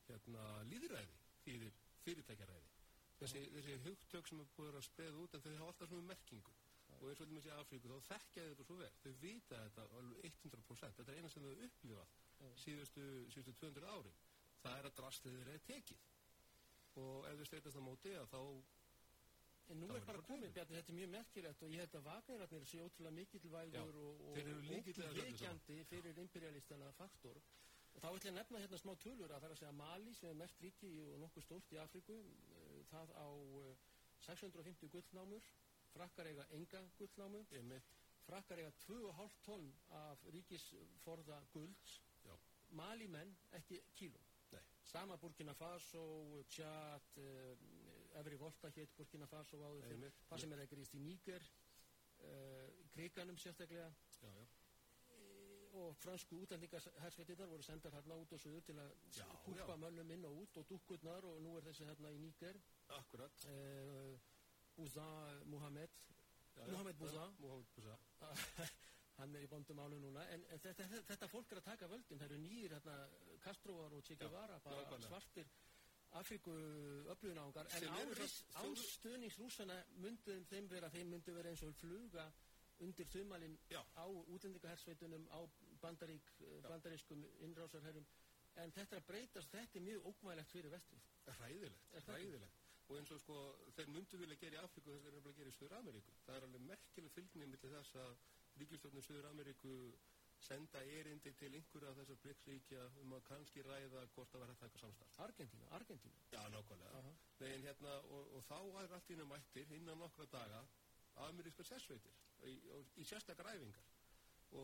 Speaker 2: Hérna líðræði þýðir fyrirtækjaræði. Þessi, þessi hugtök sem er búið að spreða út en þau hafa alltaf svona merkingu. Og eins og til í Afríku þá þekkja þau þetta svo vel. Þau vita þetta alveg 100% þetta er eina sem þau upplifað síðustu, síðustu 200 árin. Það er að drastlið þeirra er tekið. Og ef þau steytast á móti að þá
Speaker 1: En nú
Speaker 2: Það
Speaker 1: er bara komið. Bjarni, þetta er mjög merkilegt og ég held að Vagnirarnir sé ótrúlega mikilvægur og, og, ótrúleikjandi fyrir imperialistana faktor. Og þá ætlum ég að nefna hérna smá tölur að það er að segja Mali sem er mert ríki og nokkuð stórt í Afríku, eh, það á eh, 650 gullnámur, frakkar eiga enga gullnámu, frakkar eiga 2,5 tonn af ríkisforða gulds, Mali menn ekki kílum. Sama Burkina Faso, Tjad, uh, Efri Volta hétt Burkina Faso áður
Speaker 2: Einmitt.
Speaker 1: það sem er að gerist í Níger, uh, Kriganum sérstaklega.
Speaker 2: Já, já.
Speaker 1: Og fransku útlendingarsveitirnar voru sendar hérna út og suður til að
Speaker 2: já.
Speaker 1: mönnum inn og út og dukkurnar og nú er þessi hérna í Níger,
Speaker 2: akkurat.
Speaker 1: Uh, Bouza Mohamed,
Speaker 2: Já, já.
Speaker 1: Mohamed Bouza,
Speaker 2: Já, Mohamed Bouza. *laughs*
Speaker 1: Hann er í bondum álu núna, en, en þetta, þetta, fólk er að taka völdin, það eru nýjir hérna, Castroar og Che Guevara, bara
Speaker 2: nákvæmlega.
Speaker 1: svartir Afríku öflugunángar, en
Speaker 2: Sem eru
Speaker 1: áris,
Speaker 2: það- þjóð-
Speaker 1: ástöðningsrúsana myndu þeim vera, þeim myndu vera eins og fluga undir þumalinn á útlendingahersveitunum, á bandarík, bandarískum innrásarherrum, En þetta breytast, þetta er mjög ógmælegt fyrir vestur.
Speaker 2: Ræðilegt, ræðilegt. Og eins og sko, þeir myndu vilja gera í Afríku þegar þeir eru að gera í Suður Ameríku. Það er alveg merkileg fylgni millir þess að ríkistjórnir Suður Ameríku senda erindi til einhverja af þessar BRICS-ríkja um að kannski ræða hvort það verða að taka samstarf.
Speaker 1: Argentína, Argentína.
Speaker 2: Já, nákvæmlega.
Speaker 1: Aha.
Speaker 2: Negin, hérna, og, og þá er allt í nefn mættir innan nokkra daga amerískar sérsveitir í, í sérstakar æfingar